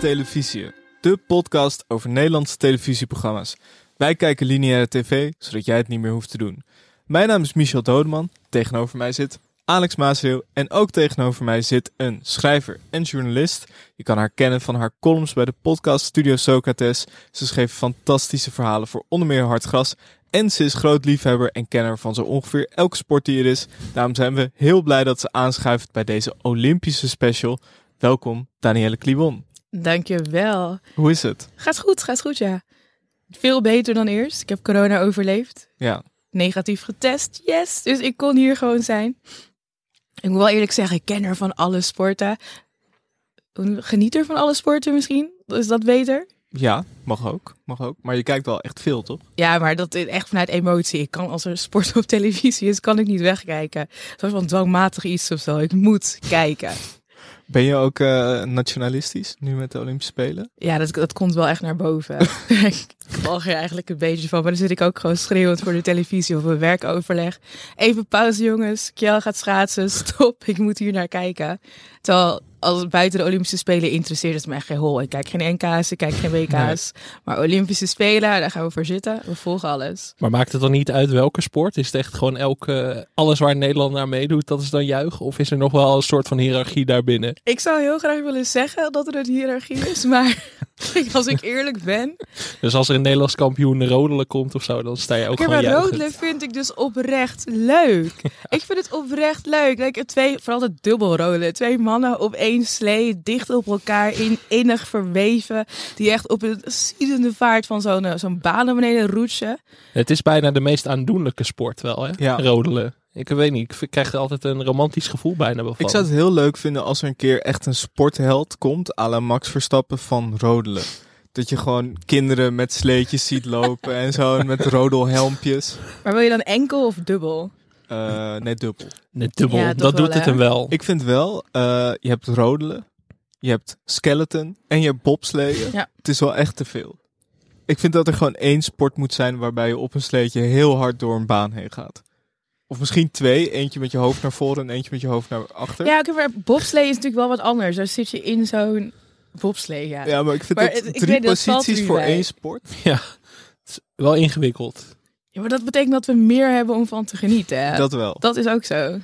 Televisie, de podcast over Nederlandse televisieprogramma's. Wij kijken lineaire tv, zodat jij het niet meer hoeft te doen. Mijn naam is Michel Dodeman, tegenover mij zit Alex Maasreel en ook tegenover mij zit een schrijver en journalist. Je kan haar kennen van haar columns bij de podcast Studio Socrates. Ze schreef fantastische verhalen voor onder meer Hartgras en ze is groot liefhebber en kenner van zo ongeveer elke sport die er is. Daarom zijn we heel blij dat ze aanschuift bij deze Olympische special. Welkom, Danielle Klibon. Dankjewel. Hoe is het? Gaat goed, gaat goed, ja. Veel beter dan eerst. Ik heb corona overleefd. Ja, Negatief getest, yes. Dus ik kon hier gewoon zijn. Ik moet wel eerlijk zeggen, ik ken er van alle sporten. Geniet er van alle sporten misschien? Is dat beter? ja mag ook, mag ook. Maar je kijkt wel echt veel, toch? Ja, maar dat is echt vanuit emotie. Ik kan als er sport op televisie is, kan ik niet wegkijken. Zoals van dwangmatig iets of zo. Ik moet kijken. Ben je ook eh, nationalistisch nu met de Olympische Spelen? Ja, dat, dat komt wel echt naar boven. ik val er eigenlijk een beetje van. Maar dan zit ik ook gewoon schreeuwend voor de televisie of een werkoverleg. Even pauze jongens. Kjell gaat schaatsen. Stop, ik moet hier naar kijken. Terwijl als buiten de Olympische Spelen interesseert het me echt geen hol. Ik kijk geen NK's, ik kijk geen WK's. Maar Olympische Spelen, daar gaan we voor zitten. We volgen alles. Maar maakt het dan niet uit welke sport? Is het echt gewoon elke, alles waar Nederland naar meedoet, dat is dan juichen? Of is er nog wel een soort van hiërarchie daarbinnen? Ik zou heel graag willen zeggen dat er een hiërarchie is. Maar als ik eerlijk ben, Dus als er een Nederlands kampioen rodelen komt of zo, dan sta je ook Oké, gewoon maar juichend. rodelen vind ik dus oprecht leuk. ik vind het oprecht leuk. Like, twee, vooral het dubbel rodelen. Twee mannen op één slee, dicht op elkaar, in, innig verweven. Die echt op een ziedende vaart van zo'n eh, zo'n baan naar beneden roetsen. Het is bijna de meest aandoenlijke sport wel, hè? Ja. Rodelen. Ik weet niet, ik krijg er altijd een romantisch gevoel bijna wel van. Ik zou het heel leuk vinden als er een keer echt een sportheld komt, à la Max Verstappen van rodelen. Dat je gewoon kinderen met sleetjes ziet lopen en zo met rodelhelmpjes. Maar wil je dan enkel of dubbel? Eh nee, dubbel. Nee, dubbel, Ja, dat wel, doet het hem wel. Ik vind wel, eh, je hebt rodelen, je hebt skeleton en je hebt bobsleeën. Ja. Het is wel echt te veel. Ik vind dat er gewoon één sport moet zijn waarbij je op een sleetje heel hard door een baan heen gaat. Of misschien twee, eentje met je hoofd naar voren en eentje met je hoofd naar achter. Ja, oké, maar bobslee is natuurlijk wel wat anders. Daar zit je in zo'n bobslee, ja. Ja, maar ik vind Maar dat het- drie weet, posities voor bij. één sport. Ja, het is wel ingewikkeld. Ja, maar dat betekent dat we meer hebben om van te genieten. hè? Dat wel. dat is ook zo.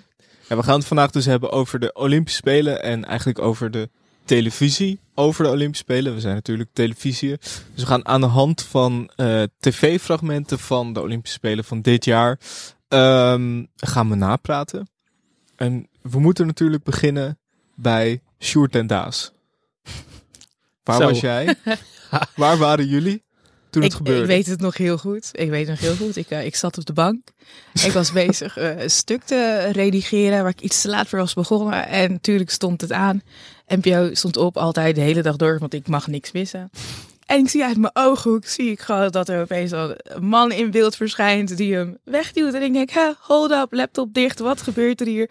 Ja, we gaan het vandaag dus hebben over de Olympische Spelen en eigenlijk over de televisie over de Olympische Spelen. We zijn natuurlijk televisie. Dus we gaan aan de hand van eh, tv-fragmenten van de Olympische Spelen van dit jaar ehm, gaan we napraten. En we moeten natuurlijk beginnen bij Sjoerd en Daas. Waar Zo. was jij? Waar waren jullie toen het gebeurde? ik weet het nog heel goed. Ik weet het nog heel goed. Ik, eh, ik zat op de bank. Ik was bezig eh, een stuk te redigeren waar ik iets te laat voor was begonnen. En natuurlijk stond het aan. NPO stond op altijd de hele dag door, want ik mag niks missen. En ik zie uit mijn ooghoek, zie ik gewoon dat er opeens een man in beeld verschijnt die hem wegduwt. En ik denk, hè, hold up, laptop dicht, wat gebeurt er hier?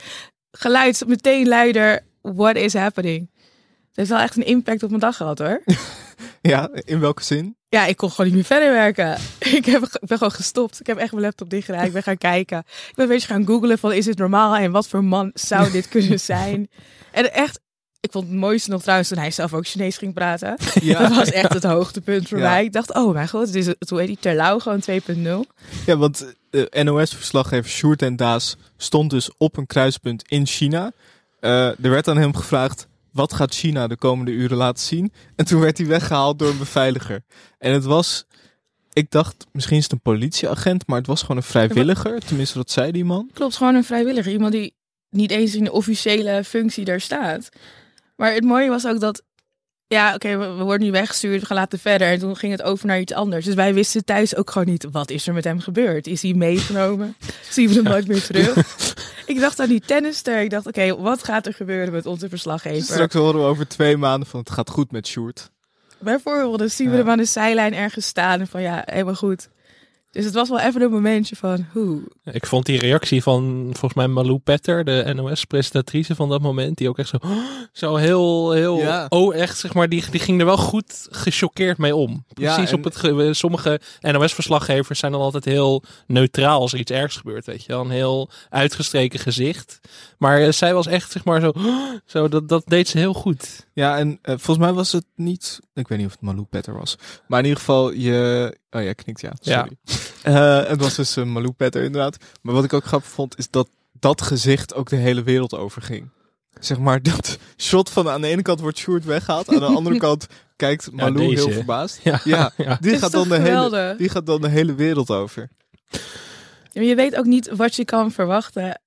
Geluid meteen luider, what is happening? Het heeft wel echt een impact op mijn dag gehad hoor. Ja, in welke zin? Ja, ik kon gewoon niet meer verder werken. Ik, heb, ik ben gewoon gestopt. Ik heb echt mijn laptop dicht gedaan. Ik ben gaan kijken. Ik ben een beetje gaan googlen van is dit normaal en wat voor man zou dit kunnen zijn? En echt, ik vond het mooiste nog trouwens toen hij zelf ook Chinees ging praten. Ja, Dat was echt het hoogtepunt voor Ja. mij. Ik dacht, oh mijn god, het is het, hoe heet die Terlouw gewoon 2.0. Ja, want de NOS-verslaggever Sjoerd en Daas stond dus op een kruispunt in China. Eh, er werd aan hem gevraagd, wat gaat China de komende uren laten zien? En toen werd hij weggehaald door een beveiliger. En het was, ik dacht, misschien is het een politieagent, maar het was gewoon een vrijwilliger. Tenminste, dat zei die man. Klopt, gewoon een vrijwilliger. Iemand die niet eens in de officiële functie daar staat. Maar het mooie was ook dat, ja, oké, we, we worden nu weggestuurd, we gaan laten verder. En toen ging het over naar iets anders. Dus wij wisten thuis ook gewoon niet, wat is er met hem gebeurd? Is hij meegenomen? Zien we hem nooit meer terug? ik dacht aan die tennister. Ik dacht, oké, wat gaat er gebeuren met onze verslaggever? Straks horen we over twee maanden van het gaat goed met Sjoerd. Bijvoorbeeld, dan zien we Ja. hem aan de zijlijn ergens staan. En van ja, helemaal goed. Dus het was wel even een momentje van, hoe. Ik vond die reactie van volgens mij Malou Petter, de NOS-presentatrice van dat moment, die ook echt zo, zo heel, heel, Ja. oh echt zeg maar, die, die ging er wel goed gechoqueerd mee om. Ja, Precies en- op het, ge- sommige NOS-verslaggevers zijn dan altijd heel neutraal als er iets ergs gebeurt, weet je wel. Een heel uitgestreken gezicht. Maar eh, zij was echt zeg maar zo, zo dat, dat deed ze heel goed. Ja, en eh, volgens mij was het niet... Ik weet niet of het Malou Petter was. Maar in ieder geval, je... Oh ja, knikt ja. Sorry. Eh, het was dus uh, Malou Petter inderdaad. Maar wat ik ook grappig vond, is dat dat gezicht ook de hele wereld overging. Zeg maar, dat shot van aan de ene kant wordt Sjoerd weggehaald. Aan de andere kant kijkt Malou heel verbaasd. Ja, Ja, ja. Die, gaat dan de hele, die gaat dan de hele wereld over. Ja, Je weet ook niet wat je kan verwachten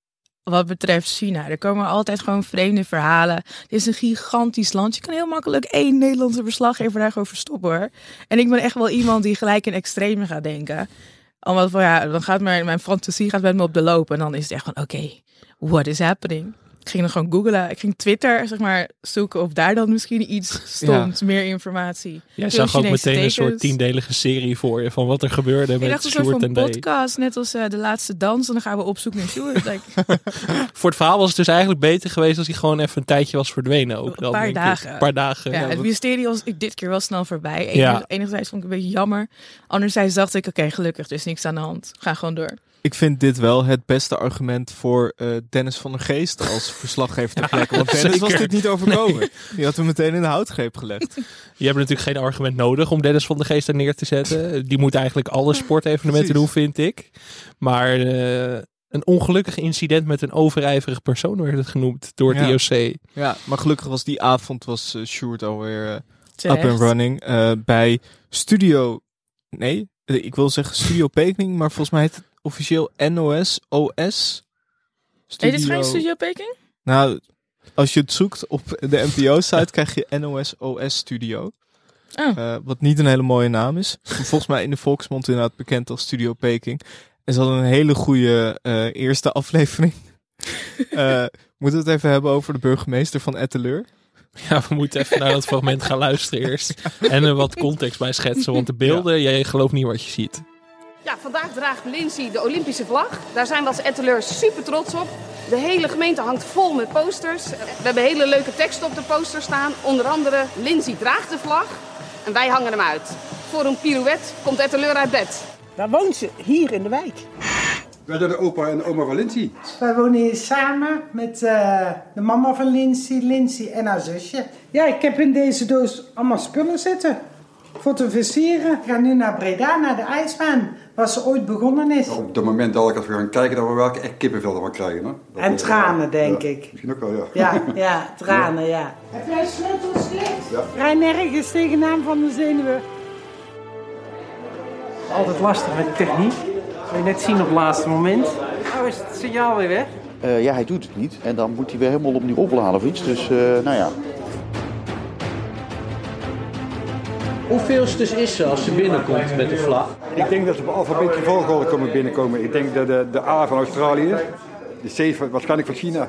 wat betreft China. Er komen altijd gewoon vreemde verhalen. Het is een gigantisch land. Je kan heel makkelijk één Nederlandse verslaggever daar gewoon verstoppen hoor. En ik ben echt wel iemand die gelijk in extreme gaat denken. Omdat van ja, dan gaat mijn, mijn fantasie gaat met me op de loop. En dan is het echt van oké, what is happening? Ik ging dan gewoon googlen. Ik ging Twitter zeg maar zoeken of daar dan misschien iets stond. Meer informatie. Jij zag ook meteen een soort tiendelige serie voor je van wat er gebeurde Ik met dacht een Sjoerd en Day. podcast, net als eh, de laatste dans. En dan gaan we op zoek naar Sjoerd. Voor het verhaal was het dus eigenlijk beter geweest als hij gewoon even een tijdje was verdwenen. Ook Een paar dagen. Een paar dagen. Ja, Ja, het mysterie was ik dit keer wel snel voorbij. Ja. Enerzijds vond ik het een beetje jammer. Anderzijds dacht ik, oké, gelukkig, is niks aan de hand. Ga gewoon door. Ik vind dit wel het beste argument voor eh, Dennis van der Geest als verslaggever ter plekke. Want Dennis was dit niet overkomen. Die had hem meteen in de houtgreep gelegd. Je hebt natuurlijk geen argument nodig om Dennis van de Geest er neer te zetten. Die moet eigenlijk alle sportevenementen doen, vind ik. Maar eh, een ongelukkig incident met een overijverig persoon werd het genoemd door het Ja. IOC. Ja, maar gelukkig was die avond was eh, Sjoerd alweer eh, up and running. eh, bij Studio... Nee, ik wil zeggen Studio Peking, maar volgens mij heet het officieel NOS OS. Hey, dit is geen Studio Peking? Nou, als je het zoekt op de NPO-site krijg je NOS OS Studio. Oh. Eh, wat niet een hele mooie naam is. Volgens mij in de volksmond inderdaad bekend als Studio Peking. En ze hadden een hele goede eh, eerste aflevering. Eh, moeten we het even hebben over de burgemeester van Etteleur? Ja, we moeten even naar dat fragment gaan luisteren eerst. En er wat context bij schetsen, want de beelden, jij gelooft niet wat je ziet. Ja, vandaag draagt Lindsay de Olympische vlag. Daar zijn we als Etteleurs super trots op. De hele gemeente hangt vol met posters. We hebben hele leuke teksten op de poster staan. Onder andere Lindsay draagt de vlag en wij hangen hem uit. Voor een pirouette komt Etteleur uit bed. Daar woont ze, hier in de wijk. Wij zijn de opa en oma van Lindsay. Wij wonen hier samen met eh, de mama van Lindsay, Lindsay en haar zusje. Ja, ik heb in deze doos allemaal spullen zitten. Voor te versieren. Ik ga nu naar Breda, naar de ijsbaan. Waar ze ooit begonnen is. Op het moment dat ik als we gaan kijken, dat we welke echt kippenvel ervan krijgen. Hè? Dat En tranen, denk ja, ik. Misschien ook wel, ja. Ja, ja, tranen, ja. Heb jij sleutels dicht? Ja. Rij nergens tegenaan van de zenuwen. Altijd lastig met de techniek. Wil je net zien op het laatste moment. Oh, is het signaal weer weg? Eh, ja, hij doet het niet. En dan moet hij weer helemaal opnieuw opladen of iets. Dus, eh, nou ja. Hoeveel dus is ze als ze binnenkomt met de vlag? Ik denk dat ze op alfabetische volgorde komen binnenkomen. Ik denk dat de, de A van Australië, de C van, waarschijnlijk van China.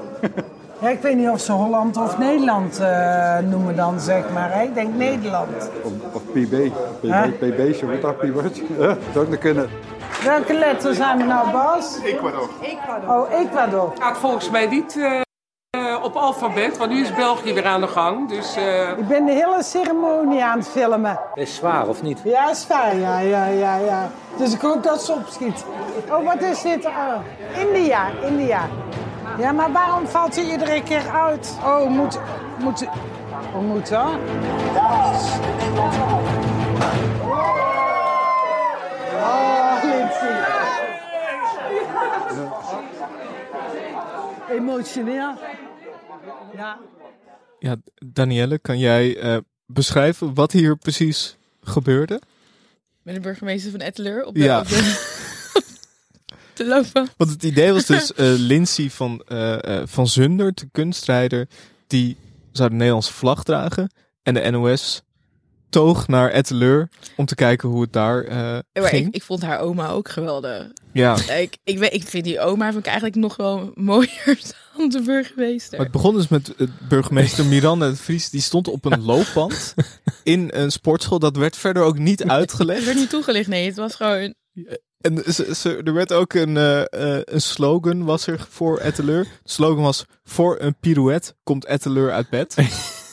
Ja, ik weet niet of ze Holland of Nederland eh, noemen dan, zeg maar. hè. Ik denk Nederland. Of, of PB. PB, Huh? PB, zo goed dat PB. Ja, zou ook nog kunnen. Welke letter zijn we nou, Bas? Ecuador. Oh, Ecuador. gaat volgens mij niet eh, op alfabet, want nu is België weer aan de gang. Dus eh, Ik ben de hele ceremonie aan het filmen. Is zwaar of niet? Ja, is fijn, ja, ja, ja, ja. Dus ik hoop dat ze opschiet. Oh, wat is dit? Oh, India, India. Ja, maar waarom valt hij iedere keer uit? Oh, moet... moet hoe moet dat? Oh, Lindsay. Emotioneel. Ja. Ja, Danielle, kan jij eh, beschrijven wat hier precies gebeurde? Met de burgemeester van Etteleur op de, Ja. op de, te lopen. Want het idee was dus eh Lindsay van, eh, van Zunder, de kunstrijder, die zou de Nederlandse vlag dragen. En de NOS toog naar Etteleur om te kijken hoe het daar maar ging. ik, ik vond haar oma ook geweldig. Ja, Ik, ik, weet, ik vind die oma vind ik eigenlijk nog wel mooier dan de burgemeester. maar het begon dus met eh, burgemeester Miranda de Vries. Die stond op een loopband in een sportschool. Dat werd verder ook niet Het uitgelegd. werd niet toegelicht, nee. Het was gewoon... En ze, ze- er werd ook een, eh, eh, een slogan was er voor Etteleur. De slogan was, voor een pirouette komt Etteleur uit bed.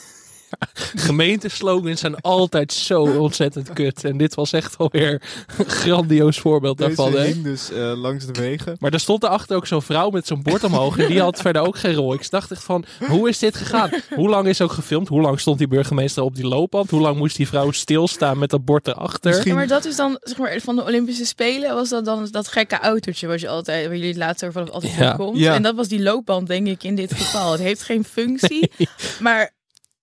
Gemeenteslogans zijn altijd zo ontzettend kut. En dit was echt alweer een grandioos voorbeeld Deze daarvan. Hè? dus eh, langs de wegen. Maar er stond erachter ook zo'n vrouw met zo'n bord omhoog. En die had verder ook geen rol. Ik dacht echt van, hoe is dit gegaan? Hoe lang is ook gefilmd? Hoe lang stond die burgemeester op die loopband? Hoe lang moest die vrouw stilstaan met dat bord erachter? Ja, maar dat is dan, zeg maar, van de Olympische Spelen was dat dan dat gekke autootje wat je altijd, waar jullie over altijd Ja. komt. Ja. En dat was die loopband, denk ik, in dit geval. Het heeft geen functie, maar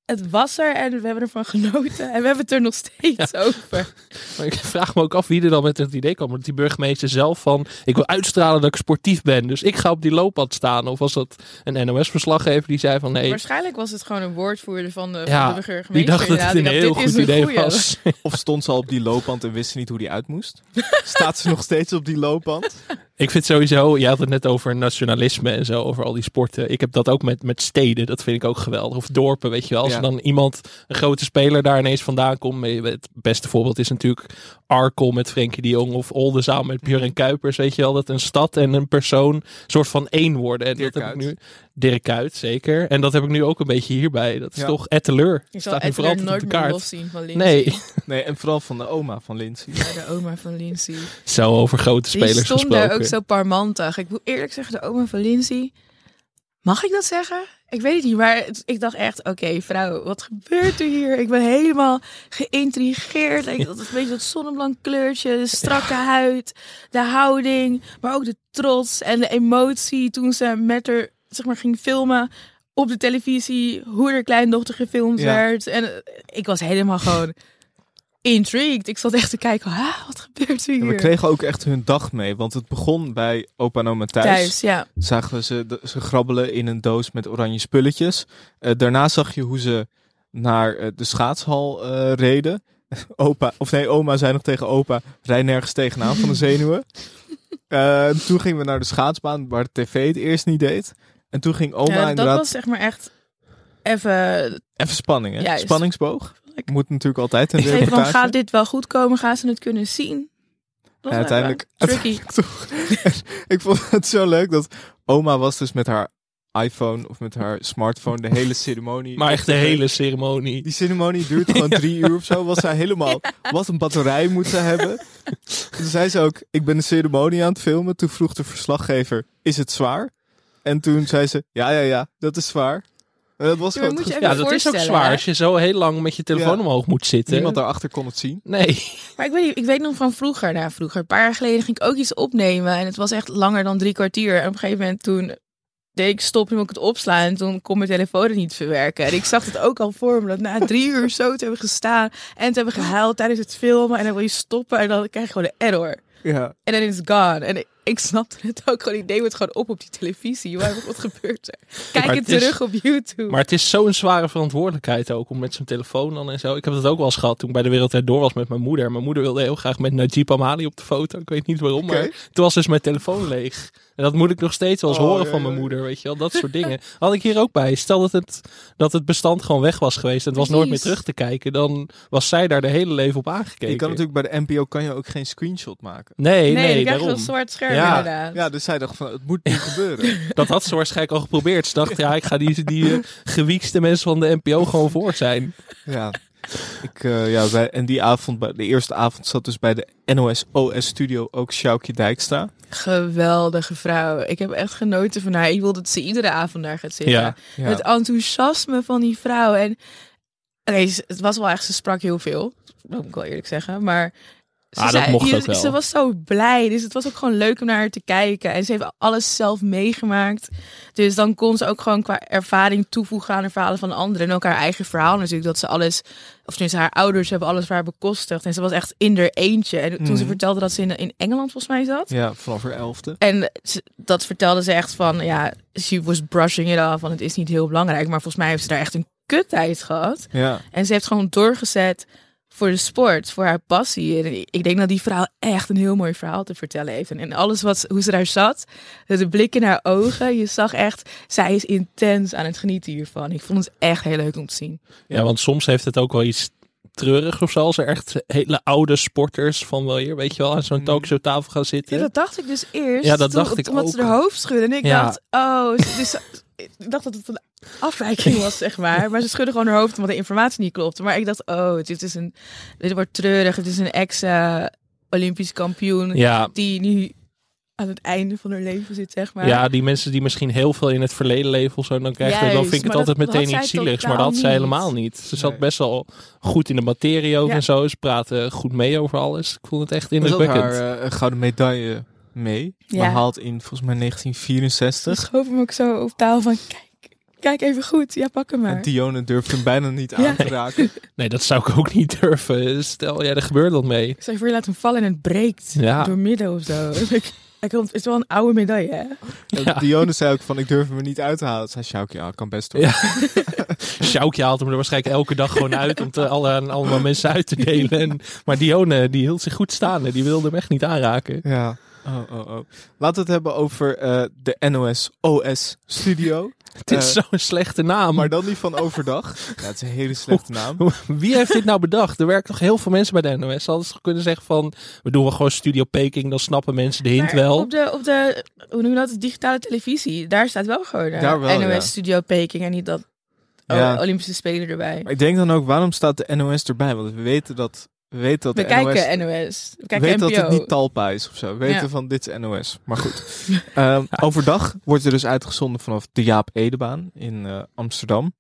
het was er en we hebben ervan genoten. En we hebben het er nog steeds over. Maar ik vraag me ook af wie er dan met het idee kwam. Dat die burgemeester zelf van, ik wil uitstralen dat ik sportief ben. Dus ik ga op die loopband staan. Of was dat een NOS-verslaggever die zei van, nee, Waarschijnlijk was het gewoon een woordvoerder van de, Ja, van de burgemeester. die dacht dat het een heel goed idee goeie. was. Of stond ze al op die loopband en wist ze niet hoe die uit moest? Staat ze nog steeds op die loopband? Ik vind sowieso, je had het net over nationalisme en zo, over al die sporten. Ik heb dat ook met, met steden, dat vind ik ook geweldig. Of dorpen, weet je wel. Als Ja. er dan iemand, een grote speler daar ineens vandaan komt. Het beste voorbeeld is natuurlijk Arkel met Frenkie de Jong of Oldenzaal met Björn Kuipers, weet je wel. Dat een stad en een persoon soort van één worden. En Dirk dat heb ik nu, Dirk Kuyt, zeker. En dat heb ik nu ook een beetje hierbij. Dat is Ja. toch Etteleur. Ik zal Staat nu het vooral er op nooit de meer kaart. loszien van Lindsay. Nee, Nee, en vooral van de oma van Lindsay. Ja, de oma van Lindsay. zo over grote Die spelers stond gesproken. daar ook zo parmantig. Ik moet eerlijk zeggen, de oma van Lindsay. Mag ik dat zeggen? Ik weet het niet, maar het- ik dacht echt, oké vrouw, wat gebeurt er hier? Ik ben helemaal geïntrigeerd. Ik, dat een beetje dat zonneblank kleurtje, de strakke huid, de houding, maar ook de trots en de emotie toen ze met haar, zeg maar, ging filmen op de televisie, hoe haar kleindochter gefilmd Ja. werd. En eh, ik was helemaal gewoon intrigued. Ik zat echt te kijken, ah, wat gebeurt er hier? We kregen ook echt hun dag mee, want het begon bij opa en oma thuis. Thuis, ja. Zagen we ze, ze grabbelen in een doos met oranje spulletjes. Eh, daarna zag je hoe ze naar eh, de schaatshal reden. Opa, of nee, oma zei nog tegen opa, rij nergens tegenaan van de zenuwen. Toen gingen we naar de schaatsbaan, waar de tv het eerst niet deed. En toen ging oma Ja, dat inderdaad... was zeg maar echt even. Even spanning, hè? Juist. Spanningsboog. Moet natuurlijk altijd een van, reportage. gaat dit wel goed komen? Gaan ze het kunnen zien? Dat Ja, uiteindelijk. Toch. ik vond het zo leuk dat oma was dus met haar iPhone of met haar smartphone de hele ceremonie. Maar echt de hele ceremonie. Die ceremonie duurt gewoon drie uur of zo. Was zij helemaal. Wat een batterij moet ze hebben. Toen zei ze ook: Ik ben de ceremonie aan het filmen. Toen vroeg de verslaggever: Is het zwaar? En toen zei ze: Ja, ja, ja, dat is zwaar. En dat was gewoon. Ja, dat is ook zwaar hè? als je zo heel lang met je telefoon Ja. omhoog moet zitten. Niemand daarachter kon het zien. Nee. Maar ik weet, ik weet nog van vroeger, nou vroeger, een paar jaar geleden ging ik ook iets opnemen. En het was echt langer dan drie kwartier. En op een gegeven moment toen deed ik stop wil ik het opslaan. En toen kon mijn telefoon het niet verwerken. En ik zag het ook al voor me, dat na drie uur zo te hebben gestaan. En te hebben gehuild tijdens het filmen. En dan wil je stoppen en dan krijg je gewoon een error. Ja. En dan is het gone. En ik, snapte het ook gewoon. Ik deed het gewoon op op die televisie. Waar, wat gebeurt er? Kijk Maar het het is- terug op YouTube. Maar het is zo'n zware verantwoordelijkheid ook om met zijn telefoon dan en zo. Ik heb dat ook wel eens gehad toen ik bij de Wereldrijd door was met mijn moeder. Mijn moeder wilde heel graag met Najib Amali op de foto. Ik weet niet waarom, maar toen was dus mijn telefoon leeg. En dat moet ik nog steeds wel eens Oh, horen ja, van mijn ja. moeder, weet je wel. Dat soort dingen. Had ik hier ook bij. Stel dat het, dat het bestand gewoon weg was geweest en het was nooit meer terug te kijken. Dan was zij daar de hele leven op aangekeken. Je kan natuurlijk bij de NPO kan je ook geen screenshot maken. Nee, nee, nee, dan krijg je daarom. een zwart scherm Ja. inderdaad. Ja, dus zij dacht van het moet niet gebeuren. Dat had ze waarschijnlijk al geprobeerd. Ze dacht, ja, ik ga die, die eh, gewiekste mensen van de NPO gewoon voor zijn. Ja. Ik, eh, ja en die avond, bij, de eerste avond zat dus bij de NOS OS studio ook Sjoukje Dijkstra. Geweldige vrouw. Ik heb echt genoten van haar. Ik wil dat ze iedere avond daar gaat zitten. Ja. Ja. Het enthousiasme van die vrouw. En nee, het was wel echt, ze sprak heel veel. Dat moet ik wel eerlijk zeggen. Maar ze, Ah, dat mocht je- ook wel. ze was zo blij. Dus het was ook gewoon leuk om naar haar te kijken. En ze heeft alles zelf meegemaakt. Dus dan kon ze ook gewoon qua ervaring toevoegen aan de verhalen van anderen. En ook haar eigen verhaal natuurlijk. Dat ze alles, of tenminste haar ouders hebben alles haar bekostigd. En ze was echt in haar eentje. En toen ze Mhm. vertelde dat ze in, in Engeland volgens mij zat. Ja, vanaf haar elfde. En ze- dat vertelde ze echt van, ja, she was brushing it off, want het is niet heel belangrijk. Maar volgens mij heeft ze daar echt een kuttijd gehad. Ja. En ze heeft gewoon doorgezet voor de sport, voor haar passie. En ik denk dat die vrouw echt een heel mooi verhaal te vertellen heeft. En, en alles wat, hoe ze daar zat, de blik in haar ogen, je zag echt, zij is intens aan het genieten hiervan. Ik vond het echt heel leuk om te zien. Ja, want soms heeft het ook wel iets treurig of zo. Als er echt hele oude sporters van wel hier, weet je wel, aan zo'n talkshowtafel gaan zitten. Ja, dat dacht ik dus eerst. Ja, dat toen- dacht ik Omdat ook. ze haar hoofd schudden. En ik Ja. dacht, oh, dus, ik dacht dat het een afwijking was, zeg maar. Maar ze schudden gewoon haar hoofd omdat de informatie niet klopte. Maar ik dacht, oh, dit is een, dit wordt treurig. Het is een ex-Olympisch kampioen Ja. die nu aan het einde van haar leven zit, zeg maar. Ja, die mensen die misschien heel veel in het verleden leven of zo, dan, krijg je, dan Juist, vind ik het altijd dat meteen had iets zieligs. Maar dat had zij helemaal niet. Ze zat Nee. best wel goed in de materie ook Ja. en zo. Ze praten goed mee over alles. Ik vond het echt Er zat indrukwekkend. haar eh, gouden medaille mee. Ja. Maar haalt in volgens mij 1964. Ze schoof hem ook zo op tafel van, kijk, kijk even goed. Ja, pak hem maar. En Dione durfde hem bijna niet Ja. aan te raken. Nee, dat zou ik ook niet durven. Stel, ja, er gebeurt wat mee. Je voor, je laat hem vallen en het breekt Ja. door midden of zo. Het is wel een oude medaille, hè? Ja. Dione zei ook van, ik durf hem er niet uit te halen. Zei Sjoukje, ja, kan best hoor. Ja. Sjoukje haalt hem er waarschijnlijk elke dag gewoon uit om te alle, aan allemaal mensen uit te delen. En, maar Dione, die hield zich goed staande. Die wilde hem echt niet aanraken. Ja. Oh, oh, oh. Laten we het hebben over eh, de NOS OS Studio. Het is Eh, zo'n slechte naam. Maar dan niet van overdag. Ja, het is een hele slechte naam. Wie heeft dit nou bedacht? Er werken toch heel veel mensen bij de NOS. Ze hadden toch kunnen zeggen van, we doen wel gewoon Studio Peking. Dan snappen mensen de hint Maar wel. Op de, op de, hoe noem je dat, digitale televisie, daar staat wel gewoon eh, Daar wel, NOS ja. Studio Peking en niet dat Ja. Olympische Spelen erbij. Maar ik denk dan ook, waarom staat de NOS erbij? Want we weten dat, we weten dat We de NOS... kijken NOS, we We kijken weten NPO. dat het niet Talpa is of zo. We weten Ja. van dit is NOS. Maar goed. Ehm, overdag wordt er dus uitgezonden vanaf de Jaap Edebaan in eh, Amsterdam.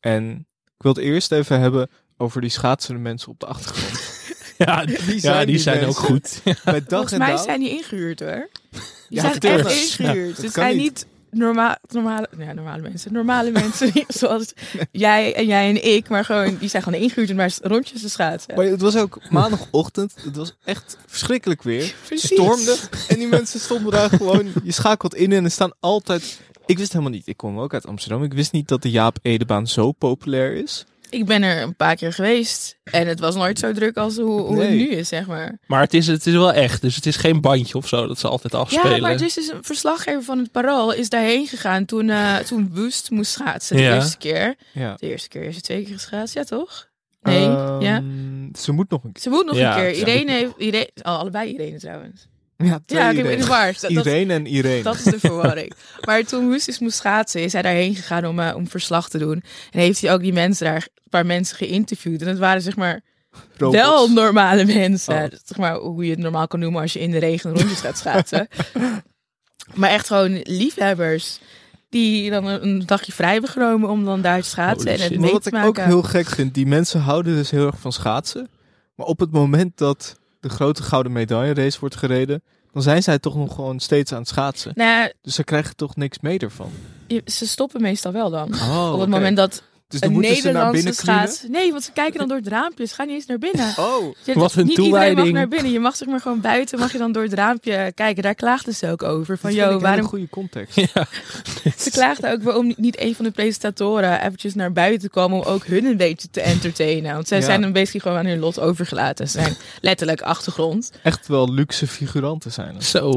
En ik wil het eerst even hebben over die schaatsende mensen op de achtergrond. Ja, Wie ja, die zijn ook goed. Bij dag Volgens en mij zijn die ingehuurd hoor. Die Ja, zijn echt ingehuurd. Het kan zijn niet. Normaal, normale, ja, normale mensen. Normale mensen zoals jij en jij en ik, maar gewoon, die zijn gewoon ingehuurd om maar rondjes te schaatsen. Maar het was ook maandagochtend. Het was echt verschrikkelijk weer. Precies. stormde. En die mensen stonden daar gewoon. Je schakelt in en er staan altijd. Ik wist helemaal niet. Ik kom ook uit Amsterdam. Ik wist niet dat de Jaap Edebaan zo populair is. Ik ben er een paar keer geweest en het was nooit zo druk als hoe, hoe het nu is, zeg maar. Maar het is, het is wel echt. Dus het is geen bandje of zo dat ze altijd afspelen. Ja, maar dus is een verslaggever van het Parool is daarheen gegaan toen, eh toen Wust moest schaatsen de Ja. eerste keer. Ja. De eerste keer is ze twee keer geschaatst, ja toch? Nee, Ehm, ja. Ze moet nog een keer. Ze moet nog Ja, een keer. Irene heeft, Irene, oh, allebei Irene trouwens. Ja, Ja, ik heb in de Irene. Dat, dat, en Irene. dat is de verwarring. maar toen is moest schaatsen, is hij daarheen gegaan om, eh, om verslag te doen. En heeft hij ook die mensen daar, een paar mensen geïnterviewd. En het waren zeg maar Robots. wel normale mensen. Oh. Zeg maar hoe je het normaal kan noemen als je in de regen rondjes gaat schaatsen. maar echt gewoon liefhebbers. Die dan een dagje vrij hebben genomen om dan daar te schaatsen en het shit. Maar mee wat te ik maken. ook heel gek vind, die mensen houden dus heel erg van schaatsen. Maar op het moment dat de grote gouden medaille race wordt gereden, dan zijn zij toch nog gewoon steeds aan het schaatsen. Nou, Dus ze krijgen toch niks mee ervan. je- ze stoppen meestal wel dan. Oh, op het moment dat Dus dan een moeten ze naar Nederlandse schaats... Nee, want ze kijken dan door het raampje. Ze gaan niet eens naar binnen. Oh, Je- Wat een niet iedereen mag toewijding. naar binnen. Je mag zeg maar gewoon buiten, mag je dan door het raampje kijken. Daar klaagden ze ook over. Van, joh, een waarom... hele goede context. Ja. Ze klaagden ook waarom niet een van de presentatoren eventjes naar buiten kwam om ook hun een beetje te entertainen. Want zij Ja. zijn dan basically gewoon aan hun lot overgelaten. Ze zijn letterlijk achtergrond. Echt wel luxe figuranten zijn. Zo.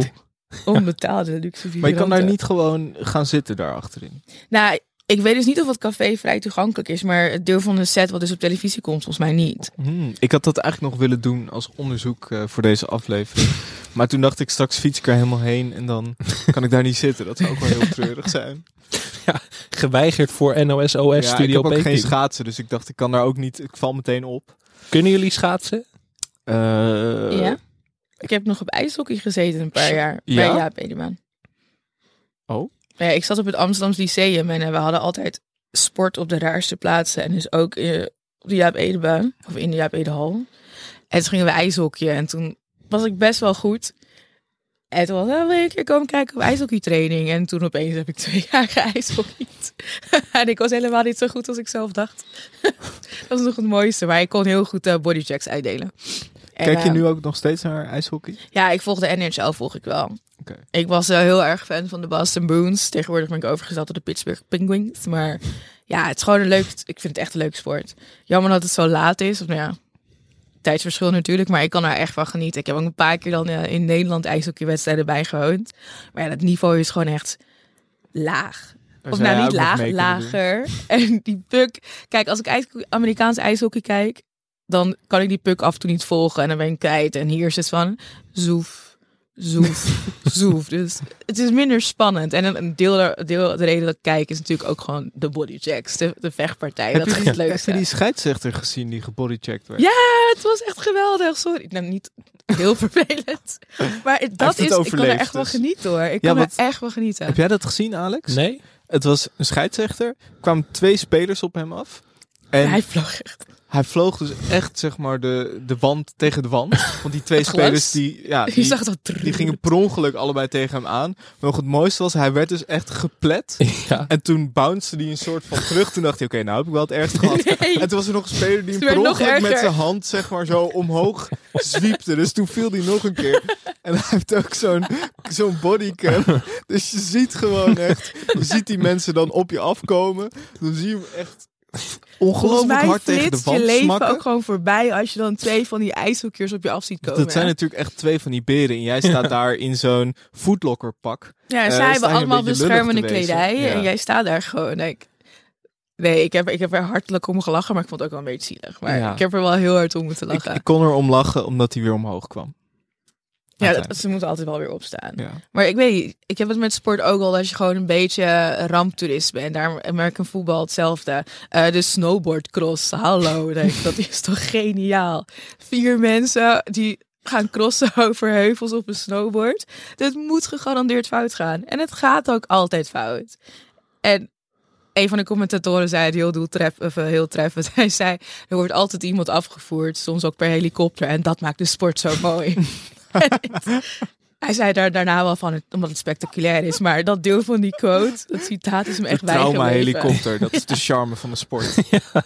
Onbetaalde luxe figuranten. Maar je kan daar niet gewoon gaan zitten daar achterin. Nou, ik weet dus niet of het café vrij toegankelijk is. Maar het deel van de set wat dus op televisie komt, volgens mij niet. Hmm, ik had dat eigenlijk nog willen doen als onderzoek eh, voor deze aflevering. maar toen dacht ik, straks fiets ik er helemaal heen en dan kan ik daar niet zitten. Dat zou ook wel heel treurig zijn. Geweigerd voor NOS OS ja, ik Studio heb ook geen schaatsen, dus ik dacht, ik kan daar ook niet, ik val meteen op. Kunnen jullie schaatsen? Eh, ja. Ik heb nog op ijshockey gezeten een paar jaar. Ja? Bij Jaap Edeman. Oh? Ja, ik zat op het Amsterdamse Lyceum en eh, we hadden altijd sport op de raarste plaatsen. En dus ook eh, op de Jaap Edebaan, of in de Jaap Edehal. En toen gingen we ijshockeyen en toen was ik best wel goed. En toen was ik, "Oh, wil je een keer komen kijken op ijshockeytraining? En toen opeens heb ik twee jaar geijshockeyd. en ik was helemaal niet zo goed als ik zelf dacht. dat was nog het mooiste, maar ik kon heel goed eh, bodychecks uitdelen. En, Kijk je nu ook nog steeds naar ijshockey? ja, ik volg de NHL volg ik wel. Ik was eh, heel erg fan van de Boston Bruins. Tegenwoordig ben ik overgezet tot de Pittsburgh Penguins. Maar ja, het is gewoon een leuk... Ik vind het echt een leuk sport. Jammer dat het zo laat is. Of nou ja, tijdsverschil natuurlijk. Maar ik kan er echt van genieten. Ik heb ook een paar keer dan eh, in Nederland ijshockeywedstrijden bijgewoond. Maar ja, dat niveau is gewoon echt laag. Of nou niet laag, doen. lager. En die puck... Kijk, als ik ijs, Amerikaans ijshockey kijk... dan kan ik die puck af en toe niet volgen en dan ben ik kwijt. En hier is het van zoef, zoef, zoef. Dus het is minder spannend. En een deel, deel de reden dat ik kijk is natuurlijk ook gewoon de bodychecks, de, de vechtpartij. Heb dat je, is die, het heb leukste. je die scheidsrechter gezien die gebodychecked werd? Ja, het was echt geweldig. Sorry, nou niet heel vervelend. Maar het- dat het is, ik kan er echt wel dus. genieten hoor. Ik Ja, kan wat- er echt wel genieten. Heb jij dat gezien, Alex? Nee? Het was een scheidsrechter. Er kwamen twee spelers op hem af. En Hij vloog echt. hij vloog dus echt, zeg maar, de, de wand tegen de wand. Want die twee spelers, die, ja, die, zag dat die gingen per ongeluk allebei tegen hem aan. Maar nog het mooiste was, hij werd dus echt geplet. Ja. En toen bounced hij een soort van terug. Toen dacht hij, oké, nou heb ik wel het ergste gehad. Nee. En toen was er nog een speler die hem per ongeluk met zijn hand, zeg maar, zo omhoog zwiepte. Dus toen viel hij nog een keer. En hij heeft ook zo'n zo'n bodycam. Dus je ziet gewoon echt, je ziet die mensen dan op je afkomen. Dan zie je hem echt ongelooflijk hard tegen de wand je leven smakken. ook gewoon voorbij als je dan twee van die ijshoekjes op je af ziet komen. Dat zijn hè? natuurlijk echt twee van die beren. En jij staat daar in zo'n foodlocker pak. Ja, Eh, zij hebben allemaal beschermende kledij. Ja. En jij staat daar gewoon. ik- Nee, ik heb, ik heb er hartelijk om gelachen, maar ik vond het ook wel een beetje zielig. Maar Ja. ik heb er wel heel hard om moeten Ik, lachen. ik kon er om lachen omdat hij weer omhoog kwam. Ja, dat, ze moeten altijd wel weer opstaan. Ja. Maar ik weet niet, ik heb het met sport ook al dat je gewoon een beetje ramptoerist bent. Daar American voetbal hetzelfde. Eh, de snowboardcross, hallo, denk ik, dat is toch geniaal. Vier mensen die gaan crossen over heuvels op een snowboard. Dat moet gegarandeerd fout gaan. En het gaat ook altijd fout. En een van de commentatoren zei het heel, doeltref, of, eh, heel treffend. Hij zei, er wordt altijd iemand afgevoerd, soms ook per helikopter. En dat maakt de sport zo mooi. Hij zei daar daarna wel van, het- omdat het spectaculair is. Maar dat deel van die quote, dat citaat is me echt bijgebleven. trauma-helikopter, dat is de charme van de sport.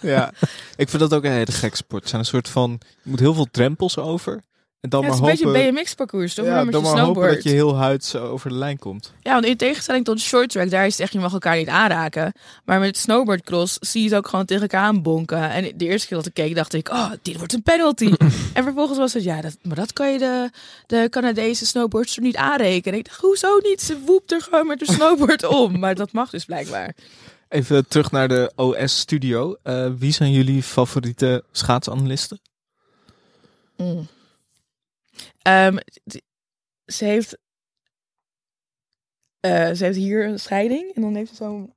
ja. Ik vind dat ook een hele gekke sport. Het zijn een soort van, je moet heel veel drempels over. En dan Ja, het maar is een hopen, beetje BMX-parcours, toch? ja, maar dan je maar hopen dat je heel huids over de lijn komt. Ja, want in tegenstelling tot short track, daar is het echt, je mag elkaar niet aanraken. Maar met snowboardcross zie je het ook gewoon tegen elkaar aanbonken. En de eerste keer dat ik keek, dacht ik, oh, dit wordt een penalty. en vervolgens was het, ja, dat, maar dat kan je de, de Canadese snowboardster niet aanrekenen. En ik dacht, hoezo niet? Ze woept er gewoon met de snowboard om. Maar dat mag dus blijkbaar. Even terug naar de OS-studio. Eh, wie zijn jullie favoriete schaatsanalisten? Mm. Ehm, ze heeft... eh, ze heeft hier een scheiding en dan heeft ze zo'n...